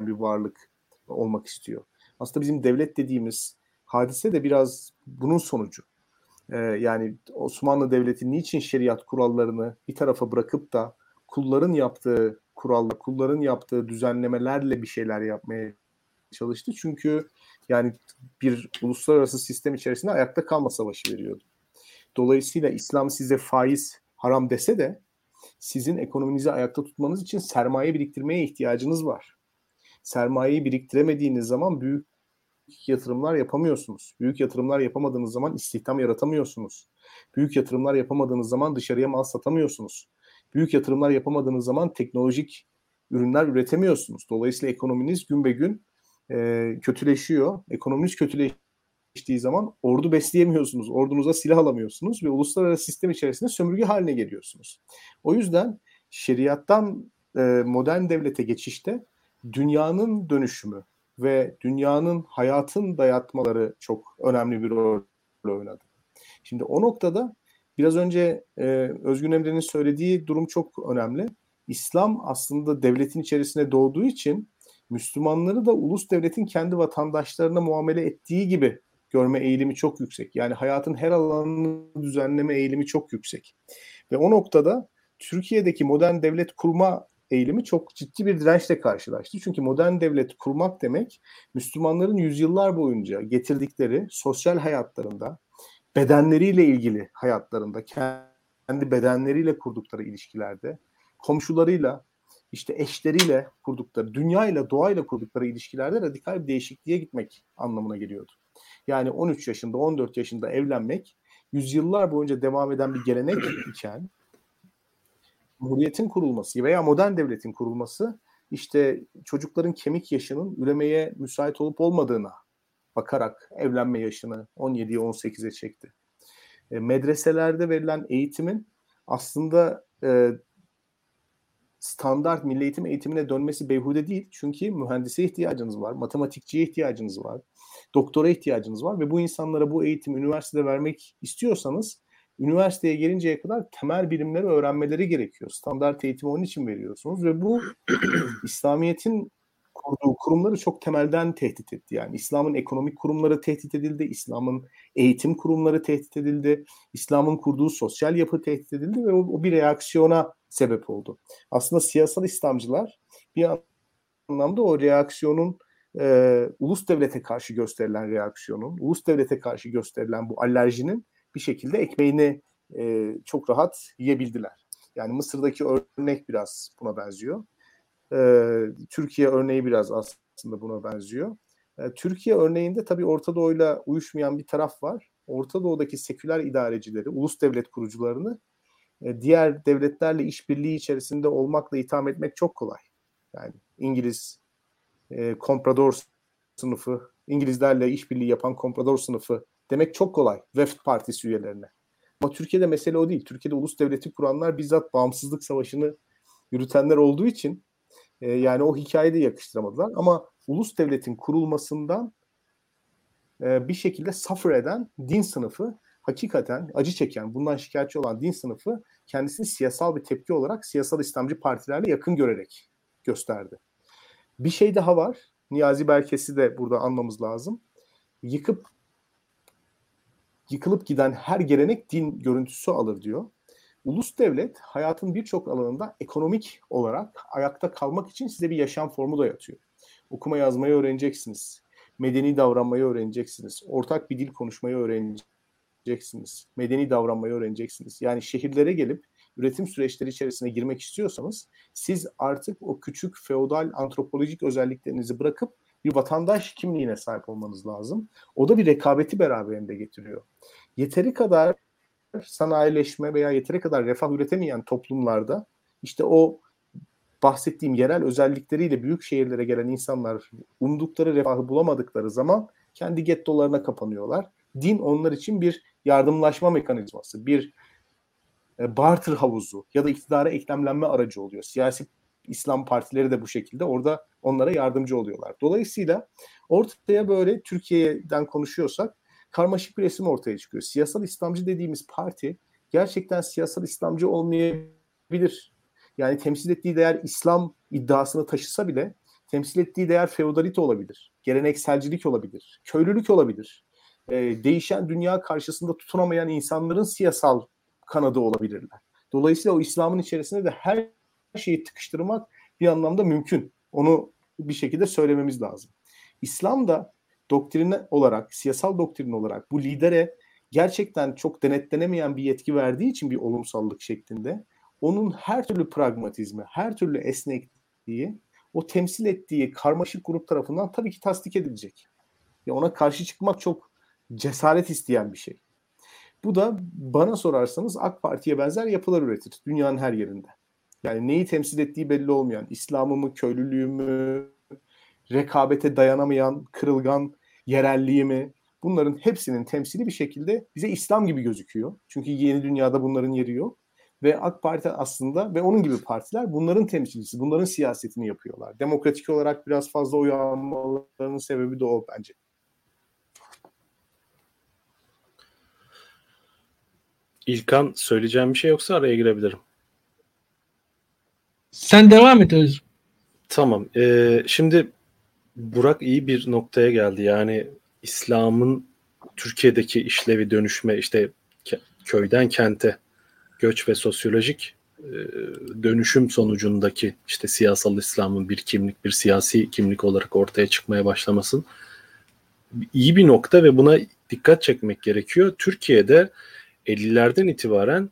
bir varlık olmak istiyor. Aslında bizim devlet dediğimiz hadise de biraz bunun sonucu. Ee, yani Osmanlı Devleti niçin şeriat kurallarını bir tarafa bırakıp da kulların yaptığı kuralla, kulların yaptığı düzenlemelerle bir şeyler yapmaya çalıştı. Çünkü yani bir uluslararası sistem içerisinde ayakta kalma savaşı veriyordu. Dolayısıyla İslam size faiz haram dese de sizin ekonominizi ayakta tutmanız için sermaye biriktirmeye ihtiyacınız var. Sermayeyi biriktiremediğiniz zaman büyük yatırımlar yapamıyorsunuz. Büyük yatırımlar yapamadığınız zaman istihdam yaratamıyorsunuz. Büyük yatırımlar yapamadığınız zaman dışarıya mal satamıyorsunuz. Büyük yatırımlar yapamadığınız zaman teknolojik ürünler üretemiyorsunuz. Dolayısıyla ekonominiz gün be gün e, kötüleşiyor. Ekonominiz kötüleştiği zaman ordu besleyemiyorsunuz. Ordunuza silah alamıyorsunuz ve uluslararası sistem içerisinde sömürge haline geliyorsunuz. O yüzden şeriattan e, modern devlete geçişte dünyanın dönüşümü ve dünyanın hayatın dayatmaları çok önemli bir rol oynadı. Şimdi o noktada biraz önce e, Özgün Emre'nin söylediği durum çok önemli. İslam aslında devletin içerisine doğduğu için Müslümanları da ulus devletin kendi vatandaşlarına muamele ettiği gibi görme eğilimi çok yüksek. Yani hayatın her alanını düzenleme eğilimi çok yüksek. Ve o noktada Türkiye'deki modern devlet kurma eğilimi çok ciddi bir dirençle karşılaştı. Çünkü modern devlet kurmak demek Müslümanların yüzyıllar boyunca getirdikleri sosyal hayatlarında, bedenleriyle ilgili hayatlarında, kendi bedenleriyle kurdukları ilişkilerde, komşularıyla, işte eşleriyle kurdukları, dünyayla, doğayla kurdukları ilişkilerde radikal bir değişikliğe gitmek anlamına geliyordu. Yani 13 yaşında, 14 yaşında evlenmek yüzyıllar boyunca devam eden bir gelenek iken Cumhuriyetin kurulması veya modern devletin kurulması işte çocukların kemik yaşının üremeye müsait olup olmadığına bakarak evlenme yaşını 17'ye 18'e çekti. E, medreselerde verilen eğitimin aslında e, standart milli eğitim eğitimine dönmesi beyhude değil. Çünkü mühendise ihtiyacınız var, matematikçiye ihtiyacınız var, doktora ihtiyacınız var ve bu insanlara bu eğitimi üniversitede vermek istiyorsanız üniversiteye gelinceye kadar temel bilimleri öğrenmeleri gerekiyor. Standart eğitimi onun için veriyorsunuz ve bu İslamiyet'in kurduğu kurumları çok temelden tehdit etti. Yani İslam'ın ekonomik kurumları tehdit edildi, İslam'ın eğitim kurumları tehdit edildi, İslam'ın kurduğu sosyal yapı tehdit edildi ve o, o bir reaksiyona sebep oldu. Aslında siyasal İslamcılar bir anlamda o reaksiyonun e, ulus devlete karşı gösterilen reaksiyonun, ulus devlete karşı gösterilen bu alerjinin bir şekilde ekmeğini e, çok rahat yiyebildiler. Yani Mısır'daki örnek biraz buna benziyor. E, Türkiye örneği biraz aslında buna benziyor. E, Türkiye örneğinde tabii Orta Doğu'yla uyuşmayan bir taraf var. Orta Doğu'daki seküler idarecileri, ulus devlet kurucularını e, diğer devletlerle işbirliği içerisinde olmakla itham etmek çok kolay. Yani İngiliz e, komprador sınıfı, İngilizlerle işbirliği yapan komprador sınıfı demek çok kolay Veft Partisi üyelerine. Ama Türkiye'de mesele o değil. Türkiye'de ulus devleti kuranlar bizzat bağımsızlık savaşını yürütenler olduğu için e, yani o hikayeyi de yakıştıramadılar. Ama ulus devletin kurulmasından e, bir şekilde suffer eden din sınıfı hakikaten acı çeken, bundan şikayetçi olan din sınıfı kendisini siyasal bir tepki olarak siyasal İslamcı partilerle yakın görerek gösterdi. Bir şey daha var. Niyazi Berkes'i de burada anmamız lazım. Yıkıp yıkılıp giden her gelenek din görüntüsü alır diyor. Ulus devlet hayatın birçok alanında ekonomik olarak ayakta kalmak için size bir yaşam formu da yatıyor. Okuma yazmayı öğreneceksiniz. Medeni davranmayı öğreneceksiniz. Ortak bir dil konuşmayı öğreneceksiniz. Medeni davranmayı öğreneceksiniz. Yani şehirlere gelip üretim süreçleri içerisine girmek istiyorsanız siz artık o küçük feodal antropolojik özelliklerinizi bırakıp bir vatandaş kimliğine sahip olmanız lazım. O da bir rekabeti beraberinde getiriyor. Yeteri kadar sanayileşme veya yeteri kadar refah üretemeyen toplumlarda işte o bahsettiğim yerel özellikleriyle büyük şehirlere gelen insanlar umdukları refahı bulamadıkları zaman kendi gettolarına kapanıyorlar. Din onlar için bir yardımlaşma mekanizması, bir e, barter havuzu ya da iktidara eklemlenme aracı oluyor. Siyasi İslam partileri de bu şekilde orada onlara yardımcı oluyorlar. Dolayısıyla ortaya böyle Türkiye'den konuşuyorsak karmaşık bir resim ortaya çıkıyor. Siyasal İslamcı dediğimiz parti gerçekten siyasal İslamcı olmayabilir. Yani temsil ettiği değer İslam iddiasını taşısa bile temsil ettiği değer feodalite olabilir. Gelenekselcilik olabilir. Köylülük olabilir. Ee, değişen dünya karşısında tutunamayan insanların siyasal kanadı olabilirler. Dolayısıyla o İslam'ın içerisinde de her şeyi tıkıştırmak bir anlamda mümkün. Onu bir şekilde söylememiz lazım. İslam da doktrin olarak, siyasal doktrin olarak bu lidere gerçekten çok denetlenemeyen bir yetki verdiği için bir olumsallık şeklinde onun her türlü pragmatizmi, her türlü esnekliği o temsil ettiği karmaşık grup tarafından tabii ki tasdik edilecek. Ya ona karşı çıkmak çok cesaret isteyen bir şey. Bu da bana sorarsanız AK Parti'ye benzer yapılar üretir dünyanın her yerinde. Yani neyi temsil ettiği belli olmayan, İslam'ı mı, köylülüğü mü, rekabete dayanamayan, kırılgan yerelliği mi? Bunların hepsinin temsili bir şekilde bize İslam gibi gözüküyor. Çünkü yeni dünyada bunların yeri yok. Ve AK Parti aslında ve onun gibi partiler bunların temsilcisi, bunların siyasetini yapıyorlar. Demokratik olarak biraz fazla oy almalarının sebebi de o bence. İlkan söyleyeceğim bir şey yoksa araya girebilirim. Sen devam et Özgür. Tamam. Ee, şimdi Burak iyi bir noktaya geldi. Yani İslam'ın Türkiye'deki işlevi dönüşme işte köyden kente göç ve sosyolojik e, dönüşüm sonucundaki işte siyasal İslam'ın bir kimlik, bir siyasi kimlik olarak ortaya çıkmaya başlamasın iyi bir nokta ve buna dikkat çekmek gerekiyor. Türkiye'de 50'lerden itibaren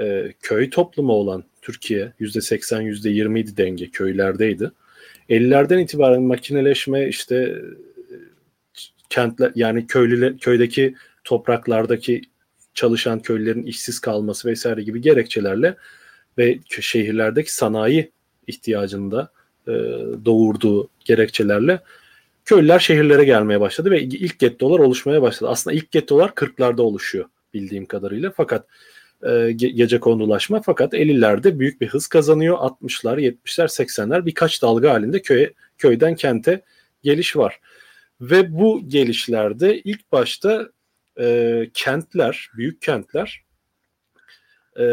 e, köy toplumu olan Türkiye %80 %20 denge köylerdeydi. 50'lerden itibaren makineleşme işte kentler yani köylüler köydeki topraklardaki çalışan köylülerin işsiz kalması vesaire gibi gerekçelerle ve şehirlerdeki sanayi ihtiyacında e, doğurduğu gerekçelerle köylüler şehirlere gelmeye başladı ve ilk gettolar oluşmaya başladı. Aslında ilk gettolar 40'larda oluşuyor bildiğim kadarıyla. Fakat e, gece konulaşma fakat 50'lerde büyük bir hız kazanıyor. 60'lar, 70'ler, 80'ler birkaç dalga halinde köye köyden kente geliş var. Ve bu gelişlerde ilk başta e, kentler, büyük kentler e,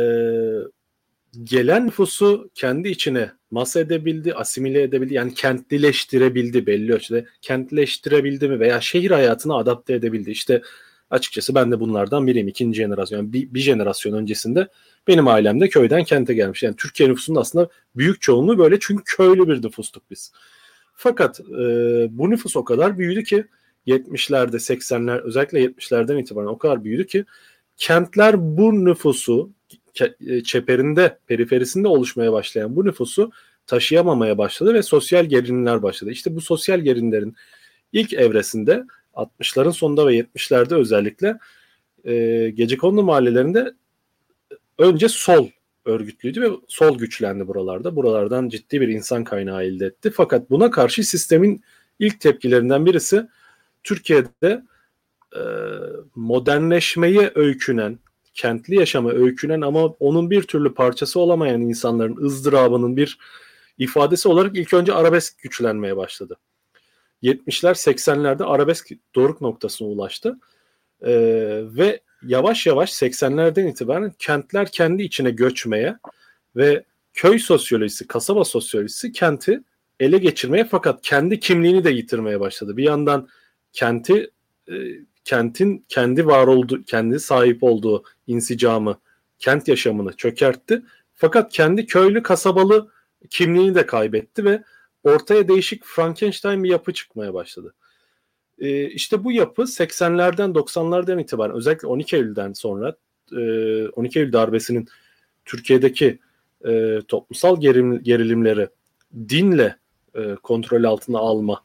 gelen nüfusu kendi içine masa edebildi, asimile edebildi. Yani kentlileştirebildi belli ölçüde. Kentleştirebildi mi veya şehir hayatına adapte edebildi. İşte açıkçası ben de bunlardan biriyim. ikinci jenerasyon. Yani bir, bir jenerasyon öncesinde benim ailem de köyden kente gelmiş. Yani Türkiye nüfusunun aslında büyük çoğunluğu böyle çünkü köylü bir nüfustuk biz. Fakat e, bu nüfus o kadar büyüdü ki 70'lerde 80'ler özellikle 70'lerden itibaren o kadar büyüdü ki kentler bu nüfusu e, çeperinde, periferisinde oluşmaya başlayan bu nüfusu taşıyamamaya başladı ve sosyal gerilimler başladı. İşte bu sosyal gerilimlerin ilk evresinde 60'ların sonunda ve 70'lerde özellikle e, gecekondu mahallelerinde önce sol örgütlüydü ve sol güçlendi buralarda. Buralardan ciddi bir insan kaynağı elde etti. Fakat buna karşı sistemin ilk tepkilerinden birisi Türkiye'de e, modernleşmeye öykünen, kentli yaşama öykünen ama onun bir türlü parçası olamayan insanların ızdırabının bir ifadesi olarak ilk önce arabesk güçlenmeye başladı. 70'ler 80'lerde arabesk doruk noktasına ulaştı. Ee, ve yavaş yavaş 80'lerden itibaren kentler kendi içine göçmeye ve köy sosyolojisi, kasaba sosyolojisi kenti ele geçirmeye fakat kendi kimliğini de yitirmeye başladı. Bir yandan kenti e, kentin kendi var olduğu, kendi sahip olduğu insicamı, kent yaşamını çökertti. Fakat kendi köylü kasabalı kimliğini de kaybetti ve ortaya değişik Frankenstein bir yapı çıkmaya başladı. Ee, işte bu yapı 80'lerden 90'lardan itibaren özellikle 12 Eylül'den sonra 12 Eylül darbesinin Türkiye'deki e, toplumsal gerim, gerilimleri dinle e, kontrol altına alma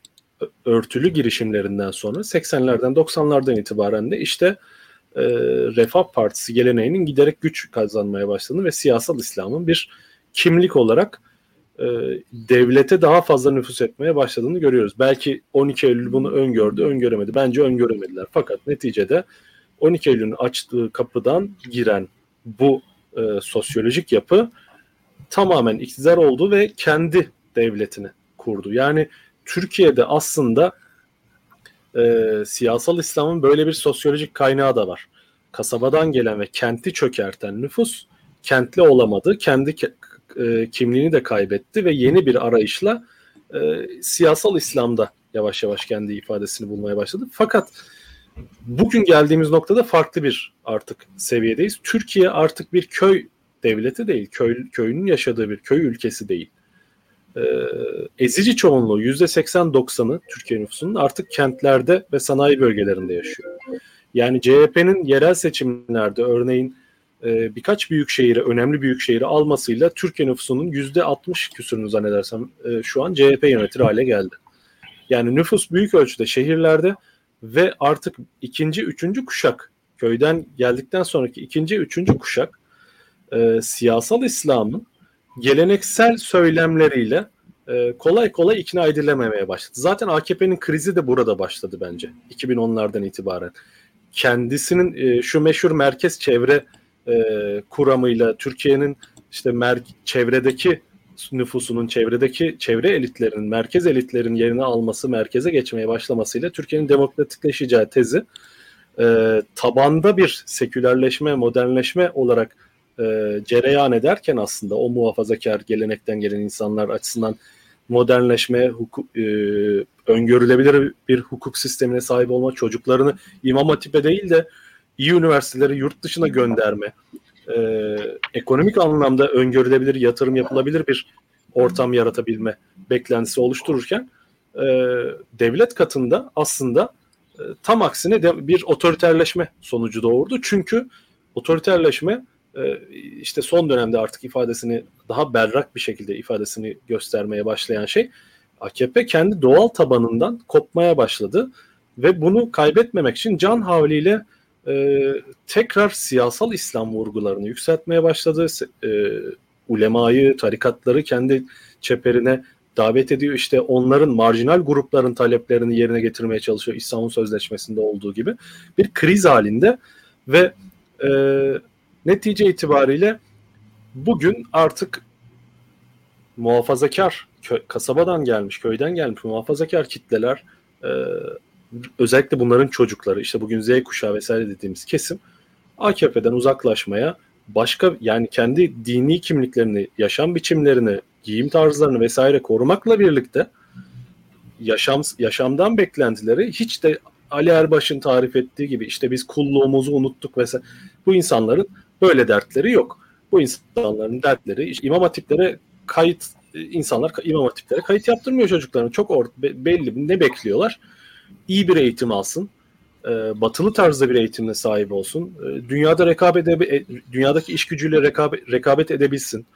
örtülü girişimlerinden sonra 80'lerden 90'lardan itibaren de işte e, Refah Partisi geleneğinin giderek güç kazanmaya başladığını ve siyasal İslam'ın bir kimlik olarak e, devlete daha fazla nüfus etmeye başladığını görüyoruz. Belki 12 Eylül bunu öngördü, öngöremedi. Bence öngöremediler. Fakat neticede 12 Eylül'ün açtığı kapıdan giren bu e, sosyolojik yapı tamamen iktidar oldu ve kendi devletini kurdu. Yani Türkiye'de aslında e, siyasal İslam'ın böyle bir sosyolojik kaynağı da var. Kasabadan gelen ve kenti çökerten nüfus kentli olamadı. Kendi e, kimliğini de kaybetti ve yeni bir arayışla e, siyasal İslam'da yavaş yavaş kendi ifadesini bulmaya başladı. Fakat bugün geldiğimiz noktada farklı bir artık seviyedeyiz. Türkiye artık bir köy devleti değil, köy, köyünün yaşadığı bir köy ülkesi değil. Ee, ezici çoğunluğu %80-90'ı Türkiye nüfusunun artık kentlerde ve sanayi bölgelerinde yaşıyor. Yani CHP'nin yerel seçimlerde örneğin e, birkaç büyük şehri, önemli büyük şehri almasıyla Türkiye nüfusunun %60 küsürünü zannedersem e, şu an CHP yönetir hale geldi. Yani nüfus büyük ölçüde şehirlerde ve artık ikinci, üçüncü kuşak köyden geldikten sonraki ikinci, üçüncü kuşak e, siyasal İslam'ın geleneksel söylemleriyle e, kolay kolay ikna edilememeye başladı. Zaten AKP'nin krizi de burada başladı bence 2010'lardan itibaren. Kendisinin e, şu meşhur merkez çevre e, kuramıyla Türkiye'nin işte mer- çevredeki nüfusunun çevredeki çevre elitlerinin, merkez elitlerin yerini alması, merkeze geçmeye başlamasıyla Türkiye'nin demokratikleşeceği tezi e, tabanda bir sekülerleşme, modernleşme olarak e, cereyan ederken aslında o muhafazakar gelenekten gelen insanlar açısından modernleşme, hukuk, e, öngörülebilir bir hukuk sistemine sahip olma, çocuklarını İmam Hatip'e değil de iyi üniversiteleri yurt dışına gönderme, e, ekonomik anlamda öngörülebilir, yatırım yapılabilir bir ortam yaratabilme beklentisi oluştururken e, devlet katında aslında e, tam aksine de bir otoriterleşme sonucu doğurdu. Çünkü otoriterleşme e, işte son dönemde artık ifadesini daha berrak bir şekilde ifadesini göstermeye başlayan şey AKP kendi doğal tabanından kopmaya başladı ve bunu kaybetmemek için can havliyle e, tekrar siyasal İslam vurgularını yükseltmeye başladı. E, ulemayı, tarikatları kendi çeperine davet ediyor. İşte onların marjinal grupların taleplerini yerine getirmeye çalışıyor İstanbul Sözleşmesi'nde olduğu gibi. Bir kriz halinde ve e, netice itibariyle bugün artık muhafazakar kö- kasabadan gelmiş, köyden gelmiş muhafazakar kitleler e, özellikle bunların çocukları işte bugün Z kuşağı vesaire dediğimiz kesim AKP'den uzaklaşmaya başka yani kendi dini kimliklerini, yaşam biçimlerini, giyim tarzlarını vesaire korumakla birlikte yaşam yaşamdan beklentileri hiç de Ali Erbaş'ın tarif ettiği gibi işte biz kulluğumuzu unuttuk vesaire. Bu insanların böyle dertleri yok. Bu insanların dertleri işte imam hatiplere kayıt insanlar imam hatiplere kayıt yaptırmıyor çocuklarını. Çok or- belli ne bekliyorlar? İyi bir eğitim alsın. E, batılı tarzda bir eğitimle sahip olsun. E, dünyada rekabet ede, dünyadaki iş gücüyle rekabet, rekabet edebilsin.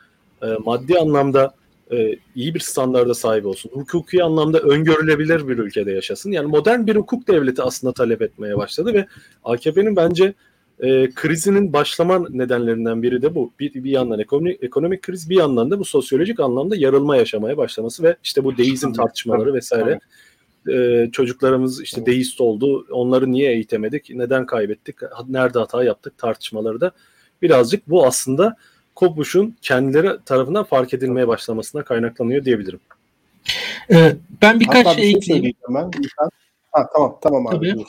E, maddi anlamda e, iyi bir standarda sahip olsun. Hukuki anlamda öngörülebilir bir ülkede yaşasın. Yani modern bir hukuk devleti aslında talep etmeye başladı ve AKP'nin bence e, krizinin başlama nedenlerinden biri de bu. Bir, bir yandan ekonomik, ekonomik kriz, bir yandan da bu sosyolojik anlamda yarılma yaşamaya başlaması ve işte bu deizm tartışmaları vesaire e, çocuklarımız işte deist oldu. Onları niye eğitemedik? Neden kaybettik? Nerede hata yaptık? Tartışmaları da birazcık bu aslında Kopuş'un kendileri tarafından fark edilmeye başlamasına kaynaklanıyor diyebilirim. Ee, ben birkaç Hatta şey, şey ekleyeyim. Ben. Ha, tamam tamam abi. Tabii.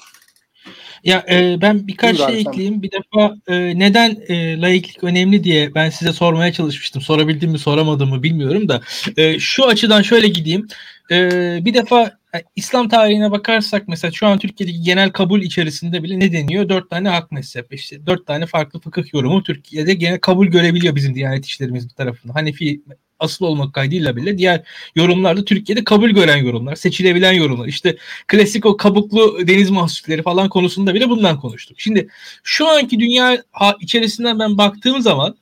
Ya e, ben birkaç şey ekleyeyim. Bir defa e, neden e, laiklik önemli diye ben size sormaya çalışmıştım. Sorabildim mi soramadım mı bilmiyorum da. E, şu açıdan şöyle gideyim. E, bir defa yani İslam tarihine bakarsak mesela şu an Türkiye'deki genel kabul içerisinde bile ne deniyor? Dört tane hak mezhep. İşte dört tane farklı fıkıh yorumu Türkiye'de genel kabul görebiliyor bizim diyanet işlerimiz tarafından. Hanefi asıl olmak kaydıyla bile diğer yorumlarda Türkiye'de kabul gören yorumlar, seçilebilen yorumlar. İşte klasik o kabuklu deniz mahsulleri falan konusunda bile bundan konuştuk. Şimdi şu anki dünya içerisinden ben baktığım zaman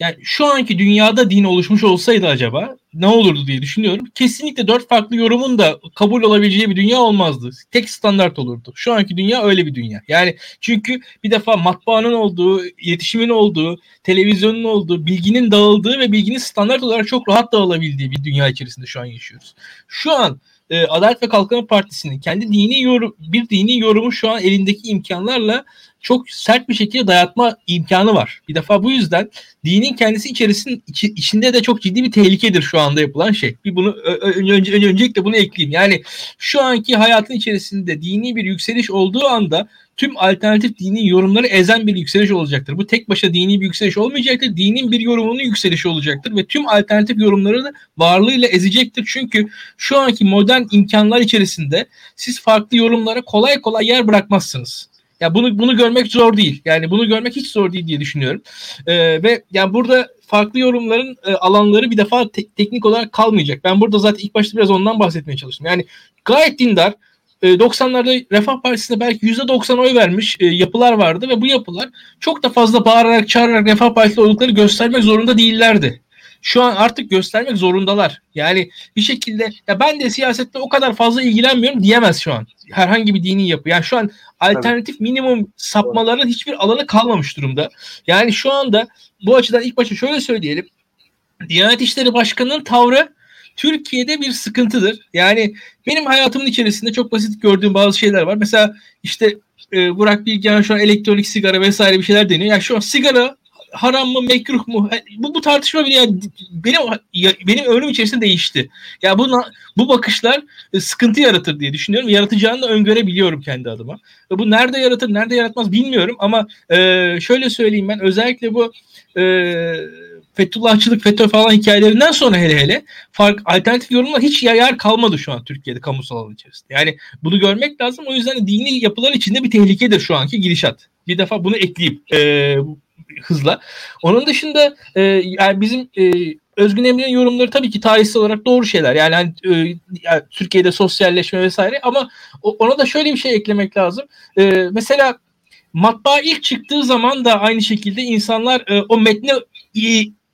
yani şu anki dünyada din oluşmuş olsaydı acaba ne olurdu diye düşünüyorum. Kesinlikle dört farklı yorumun da kabul olabileceği bir dünya olmazdı. Tek standart olurdu. Şu anki dünya öyle bir dünya. Yani çünkü bir defa matbaanın olduğu, iletişimin olduğu, televizyonun olduğu, bilginin dağıldığı ve bilginin standart olarak çok rahat dağılabildiği bir dünya içerisinde şu an yaşıyoruz. Şu an e, Adalet ve Kalkınma Partisi'nin kendi dini yorum, bir dini yorumu şu an elindeki imkanlarla çok sert bir şekilde dayatma imkanı var. Bir defa bu yüzden dinin kendisi içerisinde içi, içinde de çok ciddi bir tehlikedir şu anda yapılan şey. Bir bunu önce, önce öncelikle bunu ekleyeyim. Yani şu anki hayatın içerisinde dini bir yükseliş olduğu anda tüm alternatif dini yorumları ezen bir yükseliş olacaktır. Bu tek başa dini bir yükseliş olmayacaktır. Dinin bir yorumunun yükselişi olacaktır ve tüm alternatif yorumları da varlığıyla ezecektir. Çünkü şu anki modern imkanlar içerisinde siz farklı yorumlara kolay kolay yer bırakmazsınız. Ya bunu bunu görmek zor değil. Yani bunu görmek hiç zor değil diye düşünüyorum. Ee, ve yani burada farklı yorumların e, alanları bir defa te- teknik olarak kalmayacak. Ben burada zaten ilk başta biraz ondan bahsetmeye çalıştım. Yani gayet dindar 90'larda e, Refah Partisi'ne belki %90 oy vermiş e, yapılar vardı ve bu yapılar çok da fazla bağırarak çağırarak Refah Partisi oldukları göstermek zorunda değillerdi. Şu an artık göstermek zorundalar. Yani bir şekilde ya ben de siyasette o kadar fazla ilgilenmiyorum diyemez şu an. Herhangi bir dini yapı. Yani şu an alternatif minimum sapmaların hiçbir alanı kalmamış durumda. Yani şu anda bu açıdan ilk başta şöyle söyleyelim. Diyanet İşleri Başkanı'nın tavrı Türkiye'de bir sıkıntıdır. Yani benim hayatımın içerisinde çok basit gördüğüm bazı şeyler var. Mesela işte e, Burak Bilgehan şu an elektronik sigara vesaire bir şeyler deniyor. Yani şu an sigara haram mı mekruh mu bu, bu tartışma bile yani benim ya, benim ömrüm içerisinde değişti. Ya bu bu bakışlar e, sıkıntı yaratır diye düşünüyorum. Yaratacağını da öngörebiliyorum kendi adıma. Ve bu nerede yaratır, nerede yaratmaz bilmiyorum ama e, şöyle söyleyeyim ben özellikle bu e, Fethullahçılık, FETÖ falan hikayelerinden sonra hele hele fark alternatif yorumlar hiç yer kalmadı şu an Türkiye'de kamusal alan içerisinde. Yani bunu görmek lazım. O yüzden dini yapılar içinde bir tehlikedir şu anki gidişat. Bir defa bunu ekleyip e, hızla. Onun dışında e, yani bizim e, Özgün Emre'nin yorumları tabii ki tarihsel olarak doğru şeyler. Yani, hani, e, yani Türkiye'de sosyalleşme vesaire ama ona da şöyle bir şey eklemek lazım. E, mesela matbaa ilk çıktığı zaman da aynı şekilde insanlar e, o metne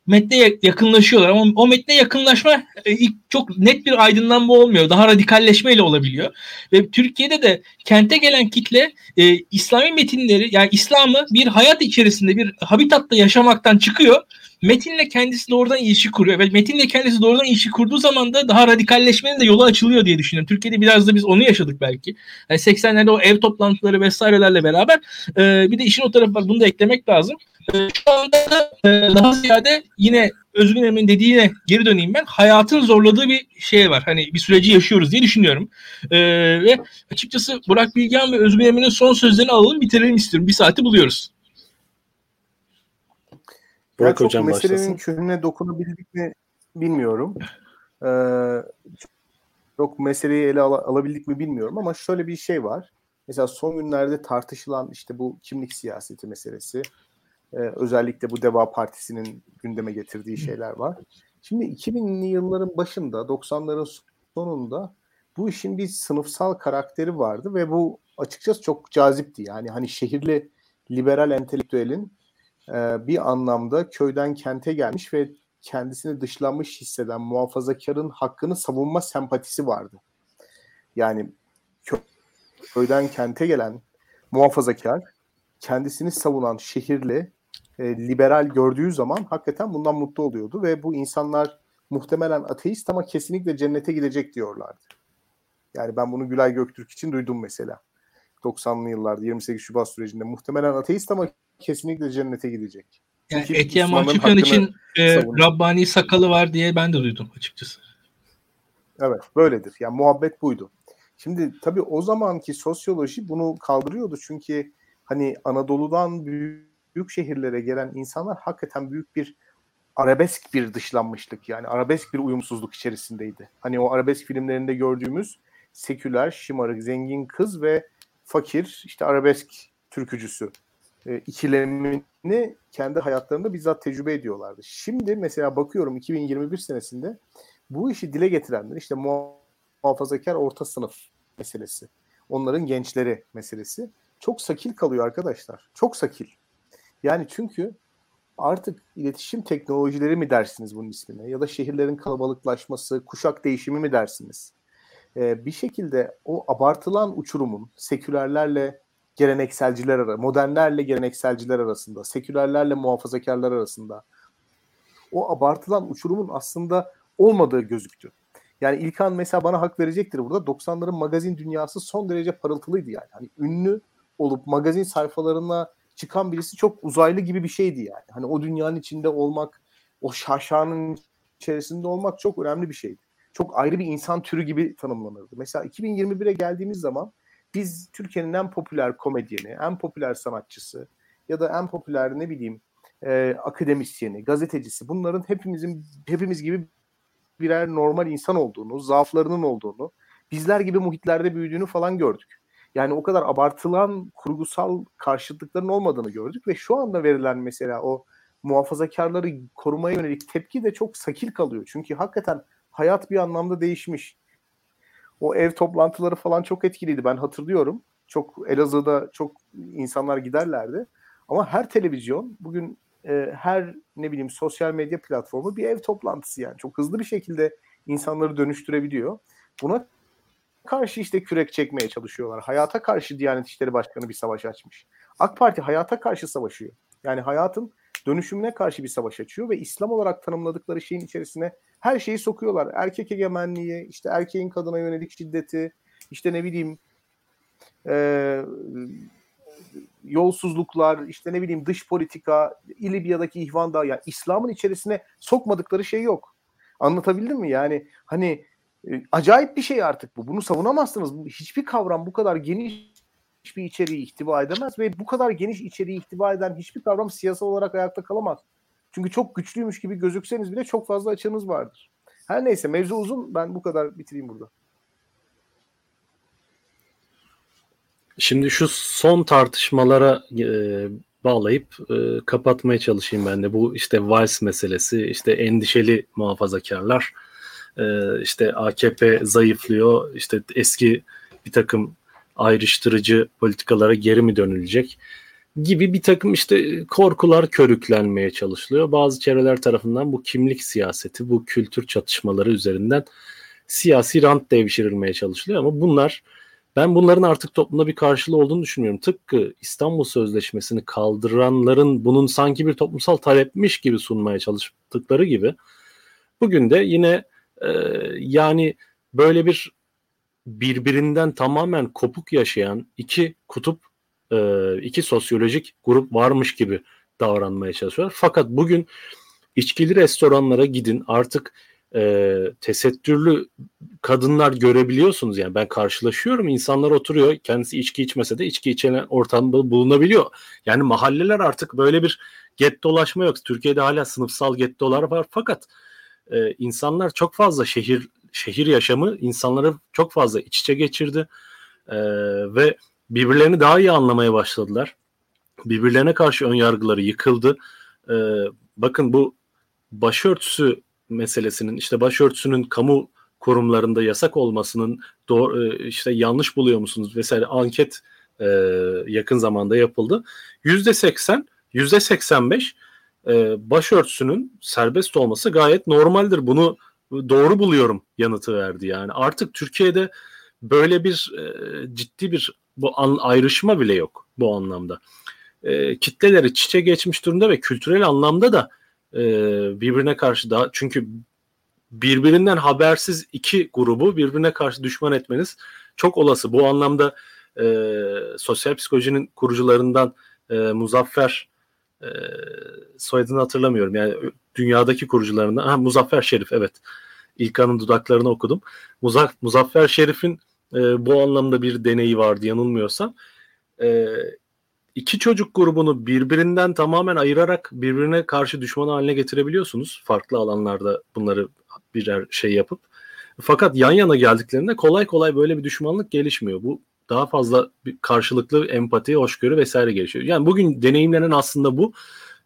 metne yakınlaşıyorlar ama o metne yakınlaşma e, çok net bir aydınlanma olmuyor. Daha radikalleşmeyle olabiliyor. Ve Türkiye'de de kente gelen kitle e, İslami metinleri yani İslam'ı bir hayat içerisinde bir habitatta yaşamaktan çıkıyor metinle kendisi doğrudan ilişki kuruyor ve metinle kendisi doğrudan ilişki kurduğu zaman da daha radikalleşmenin de yolu açılıyor diye düşünüyorum. Türkiye'de biraz da biz onu yaşadık belki. Yani 80'lerde o ev toplantıları vesairelerle beraber e, bir de işin o tarafı var. Bunu da eklemek lazım. E, şu anda da e, daha ziyade yine Özgün Emre'nin dediğine geri döneyim ben. Hayatın zorladığı bir şey var. Hani bir süreci yaşıyoruz diye düşünüyorum. Ee, ve açıkçası Burak Bilgehan ve Özgün Emre'nin son sözlerini alalım bitirelim istiyorum. Bir saati buluyoruz. Burak yani Hocam meselenin başlasın. dokunabildik mi bilmiyorum. Ee, çok meseleyi ele al- alabildik mi bilmiyorum ama şöyle bir şey var. Mesela son günlerde tartışılan işte bu kimlik siyaseti meselesi. Ee, özellikle bu Deva Partisi'nin gündeme getirdiği şeyler var. Şimdi 2000'li yılların başında, 90'ların sonunda bu işin bir sınıfsal karakteri vardı ve bu açıkçası çok cazipti. Yani hani şehirli liberal entelektüelin e, bir anlamda köyden kente gelmiş ve kendisini dışlanmış hisseden muhafazakarın hakkını savunma sempatisi vardı. Yani köyden kente gelen muhafazakar kendisini savunan şehirli e, liberal gördüğü zaman hakikaten bundan mutlu oluyordu ve bu insanlar muhtemelen ateist ama kesinlikle cennete gidecek diyorlardı. Yani ben bunu Gülay Göktürk için duydum mesela. 90'lı yıllarda 28 Şubat sürecinde muhtemelen ateist ama kesinlikle cennete gidecek. Yani Etiye Mahçukan için e, Rabbani sakalı var diye ben de duydum açıkçası. Evet böyledir. Yani muhabbet buydu. Şimdi tabii o zamanki sosyoloji bunu kaldırıyordu çünkü hani Anadolu'dan büyük, büyük şehirlere gelen insanlar hakikaten büyük bir arabesk bir dışlanmışlık yani arabesk bir uyumsuzluk içerisindeydi. Hani o arabesk filmlerinde gördüğümüz seküler, şımarık, zengin kız ve fakir işte arabesk türkücüsü e, ikilemini kendi hayatlarında bizzat tecrübe ediyorlardı. Şimdi mesela bakıyorum 2021 senesinde bu işi dile getirenler işte muhafazakar orta sınıf meselesi. Onların gençleri meselesi. Çok sakil kalıyor arkadaşlar. Çok sakil. Yani çünkü artık iletişim teknolojileri mi dersiniz bunun ismine ya da şehirlerin kalabalıklaşması, kuşak değişimi mi dersiniz? Ee, bir şekilde o abartılan uçurumun sekülerlerle gelenekselciler arasında, modernlerle gelenekselciler arasında, sekülerlerle muhafazakarlar arasında o abartılan uçurumun aslında olmadığı gözüktü. Yani İlkan mesela bana hak verecektir burada. 90'ların magazin dünyası son derece parıltılıydı yani. Hani ünlü olup magazin sayfalarına çıkan birisi çok uzaylı gibi bir şeydi yani. Hani o dünyanın içinde olmak, o şaşanın içerisinde olmak çok önemli bir şeydi. Çok ayrı bir insan türü gibi tanımlanırdı. Mesela 2021'e geldiğimiz zaman biz Türkiye'nin en popüler komedyeni, en popüler sanatçısı ya da en popüler ne bileyim e, akademisyeni, gazetecisi bunların hepimizin hepimiz gibi birer normal insan olduğunu, zaaflarının olduğunu, bizler gibi muhitlerde büyüdüğünü falan gördük. Yani o kadar abartılan kurgusal karşıtlıkların olmadığını gördük ve şu anda verilen mesela o muhafazakarları korumaya yönelik tepki de çok sakil kalıyor. Çünkü hakikaten hayat bir anlamda değişmiş. O ev toplantıları falan çok etkiliydi. Ben hatırlıyorum. Çok Elazığ'da çok insanlar giderlerdi. Ama her televizyon bugün e, her ne bileyim sosyal medya platformu bir ev toplantısı yani. Çok hızlı bir şekilde insanları dönüştürebiliyor. Buna karşı işte kürek çekmeye çalışıyorlar. Hayata karşı Diyanet İşleri Başkanı bir savaş açmış. AK Parti hayata karşı savaşıyor. Yani hayatın dönüşümüne karşı bir savaş açıyor ve İslam olarak tanımladıkları şeyin içerisine her şeyi sokuyorlar. Erkek egemenliği, işte erkeğin kadına yönelik şiddeti, işte ne bileyim e, yolsuzluklar, işte ne bileyim dış politika, İlibya'daki ihvan da yani İslam'ın içerisine sokmadıkları şey yok. Anlatabildim mi? Yani hani e, acayip bir şey artık bu. Bunu savunamazsınız. Hiçbir kavram bu kadar geniş bir içeriği ihtiva edemez ve bu kadar geniş içeriği ihtiva eden hiçbir kavram siyasal olarak ayakta kalamaz. Çünkü çok güçlüymüş gibi gözükseniz bile çok fazla açığınız vardır. Her neyse mevzu uzun. Ben bu kadar bitireyim burada. Şimdi şu son tartışmalara e, bağlayıp e, kapatmaya çalışayım ben de. Bu işte Vals meselesi, işte endişeli muhafazakarlar, e, işte AKP zayıflıyor, işte eski bir takım ayrıştırıcı politikalara geri mi dönülecek gibi bir takım işte korkular körüklenmeye çalışılıyor. Bazı çevreler tarafından bu kimlik siyaseti, bu kültür çatışmaları üzerinden siyasi rant devşirilmeye çalışılıyor ama bunlar ben bunların artık toplumda bir karşılığı olduğunu düşünmüyorum. Tıpkı İstanbul Sözleşmesi'ni kaldıranların bunun sanki bir toplumsal talepmiş gibi sunmaya çalıştıkları gibi bugün de yine e, yani böyle bir birbirinden tamamen kopuk yaşayan iki kutup, e, iki sosyolojik grup varmış gibi davranmaya çalışıyorlar. Fakat bugün içkili restoranlara gidin artık e, tesettürlü kadınlar görebiliyorsunuz. Yani ben karşılaşıyorum insanlar oturuyor kendisi içki içmese de içki içen ortamda bulunabiliyor. Yani mahalleler artık böyle bir gettolaşma yok. Türkiye'de hala sınıfsal gettolar var. Fakat e, insanlar çok fazla şehir şehir yaşamı insanları çok fazla iç içe geçirdi e, ve birbirlerini daha iyi anlamaya başladılar birbirlerine karşı ön yargıları yıkıldı e, bakın bu başörtüsü meselesinin işte başörtüsünün kamu kurumlarında yasak olmasının doğru, e, işte yanlış buluyor musunuz vesaire anket e, yakın zamanda yapıldı. Yüzde seksen, yüzde seksen beş e, başörtüsünün serbest olması gayet normaldir. Bunu doğru buluyorum yanıtı verdi yani. Artık Türkiye'de böyle bir e, ciddi bir bu an, ayrışma bile yok bu anlamda. E, kitleleri çiçe geçmiş durumda ve kültürel anlamda da e, birbirine karşı daha çünkü birbirinden habersiz iki grubu birbirine karşı düşman etmeniz çok olası. Bu anlamda e, sosyal psikolojinin kurucularından e, Muzaffer e, soyadını hatırlamıyorum. Yani dünyadaki kurucularından ha, Muzaffer Şerif evet. İlkan'ın dudaklarını okudum. Muzaff Muzaffer Şerif'in e, bu anlamda bir deneyi vardı yanılmıyorsam. E, iki çocuk grubunu birbirinden tamamen ayırarak birbirine karşı düşman haline getirebiliyorsunuz. Farklı alanlarda bunları birer şey yapıp. Fakat yan yana geldiklerinde kolay kolay böyle bir düşmanlık gelişmiyor. Bu daha fazla karşılıklı empati, hoşgörü vesaire gelişiyor. Yani bugün deneyimlenen aslında bu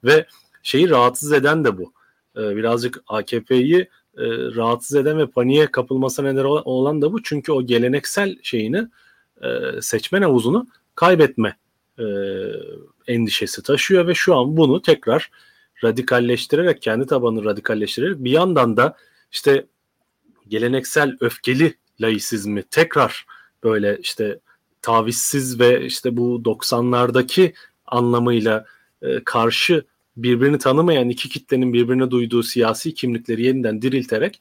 ve şeyi rahatsız eden de bu. Ee, birazcık AKP'yi e, rahatsız eden ve paniğe kapılmasına neden olan da bu. Çünkü o geleneksel şeyini e, seçmen havuzunu kaybetme e, endişesi taşıyor ve şu an bunu tekrar radikalleştirerek kendi tabanını radikalleştirerek bir yandan da işte geleneksel öfkeli laisizmi tekrar böyle işte tavizsiz ve işte bu 90'lardaki anlamıyla e, karşı birbirini tanımayan iki kitlenin birbirine duyduğu siyasi kimlikleri yeniden dirilterek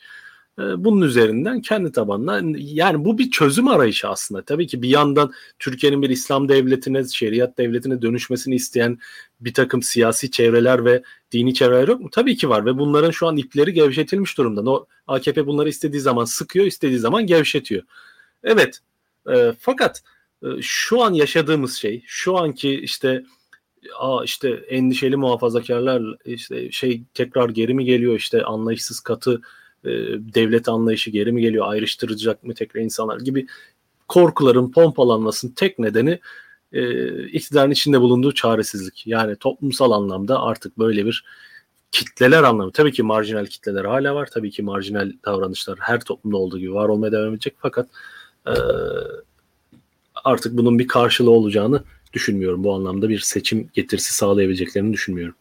e, bunun üzerinden kendi tabanına yani bu bir çözüm arayışı aslında. Tabii ki bir yandan Türkiye'nin bir İslam devletine, şeriat devletine dönüşmesini isteyen bir takım siyasi çevreler ve dini çevreler yok mu? Tabii ki var ve bunların şu an ipleri gevşetilmiş durumda. No, AKP bunları istediği zaman sıkıyor, istediği zaman gevşetiyor. Evet e, fakat şu an yaşadığımız şey, şu anki işte aa işte endişeli muhafazakarlar işte şey tekrar geri mi geliyor işte anlayışsız katı e, devlet anlayışı geri mi geliyor ayrıştıracak mı tekrar insanlar gibi korkuların pompalanmasının tek nedeni e, iktidarın içinde bulunduğu çaresizlik. Yani toplumsal anlamda artık böyle bir kitleler anlamı. Tabii ki marjinal kitleler hala var. Tabii ki marjinal davranışlar her toplumda olduğu gibi var olmaya devam edecek. Fakat e, artık bunun bir karşılığı olacağını düşünmüyorum. Bu anlamda bir seçim getirisi sağlayabileceklerini düşünmüyorum.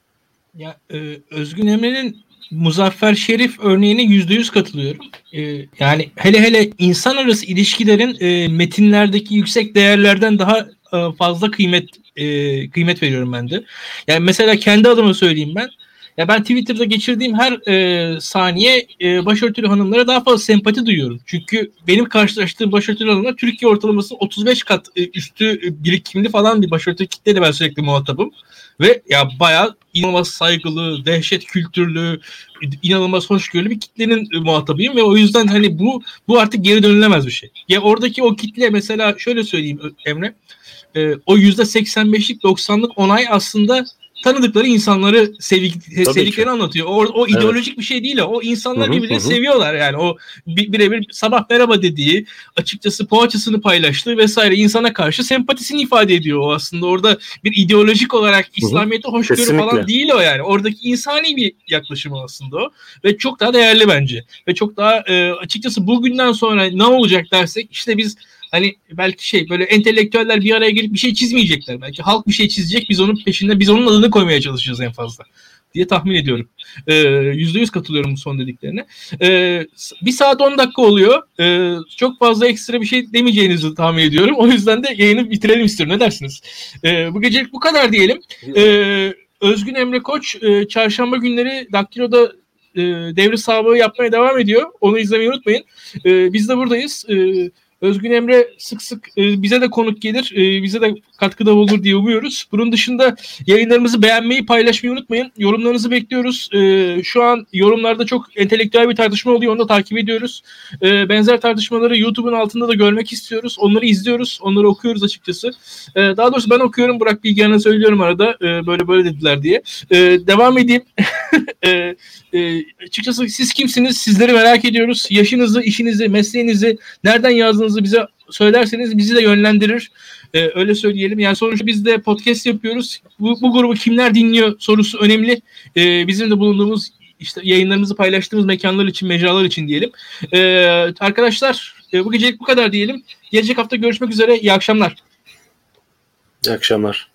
Ya e, Özgün Emre'nin Muzaffer Şerif örneğine yüzde yüz katılıyorum. E, yani hele hele insan arası ilişkilerin e, metinlerdeki yüksek değerlerden daha e, fazla kıymet e, kıymet veriyorum ben de. Yani mesela kendi adıma söyleyeyim ben. Ya ben Twitter'da geçirdiğim her e, saniye e, başörtülü hanımlara daha fazla sempati duyuyorum. Çünkü benim karşılaştığım başörtülü hanımlar Türkiye ortalamasının 35 kat e, üstü e, birikimli falan bir başörtülü kitleyle ben sürekli muhatabım. Ve ya bayağı inanılmaz saygılı, dehşet kültürlü, inanılmaz hoşgörülü bir kitlenin e, muhatabıyım ve o yüzden hani bu bu artık geri dönülemez bir şey. Ya oradaki o kitle mesela şöyle söyleyeyim Emre. E, o yüzde 85'lik 90'lık onay aslında tanıdıkları insanları sevdik, sevdiklerini anlatıyor. O, o ideolojik evet. bir şey değil o. O insanlar birbirini seviyorlar yani. O birebir sabah merhaba dediği, açıkçası poğaçasını paylaştığı vesaire insana karşı sempatisini ifade ediyor o aslında. Orada bir ideolojik olarak İslamiyet'e hoşgörü Kesinlikle. falan değil o yani. Oradaki insani bir yaklaşımı aslında o. Ve çok daha değerli bence. Ve çok daha e, açıkçası bugünden sonra ne olacak dersek işte biz hani belki şey böyle entelektüeller bir araya gelip bir şey çizmeyecekler. Belki halk bir şey çizecek biz onun peşinde biz onun adını koymaya çalışacağız en fazla diye tahmin ediyorum. Ee, yüzde yüz katılıyorum bu son dediklerine. Ee, bir saat on dakika oluyor. Ee, çok fazla ekstra bir şey demeyeceğinizi tahmin ediyorum. O yüzden de yayını bitirelim istiyorum. Ne dersiniz? Ee, bu gecelik bu kadar diyelim. Ee, Özgün Emre Koç e, çarşamba günleri Daktilo'da e, devre sahibi yapmaya devam ediyor. Onu izlemeyi unutmayın. E, biz de buradayız. E, Özgün Emre sık sık e, bize de konuk gelir, e, bize de katkıda olur diye umuyoruz. Bunun dışında yayınlarımızı beğenmeyi, paylaşmayı unutmayın. Yorumlarınızı bekliyoruz. E, şu an yorumlarda çok entelektüel bir tartışma oluyor, onu da takip ediyoruz. Benzer tartışmaları YouTube'un altında da görmek istiyoruz. Onları izliyoruz, onları okuyoruz açıkçası. Daha doğrusu ben okuyorum, Burak Bilgehan'a söylüyorum arada böyle böyle dediler diye. Devam edeyim. açıkçası siz kimsiniz? Sizleri merak ediyoruz. Yaşınızı, işinizi, mesleğinizi, nereden yazdığınızı bize söylerseniz bizi de yönlendirir. Ee, öyle söyleyelim. Yani sonuçta biz de podcast yapıyoruz. Bu, bu grubu kimler dinliyor sorusu önemli. Ee, bizim de bulunduğumuz işte yayınlarımızı paylaştığımız mekanlar için, mecralar için diyelim. Ee, arkadaşlar e, bu gecelik bu kadar diyelim. Gelecek hafta görüşmek üzere. İyi akşamlar. İyi akşamlar.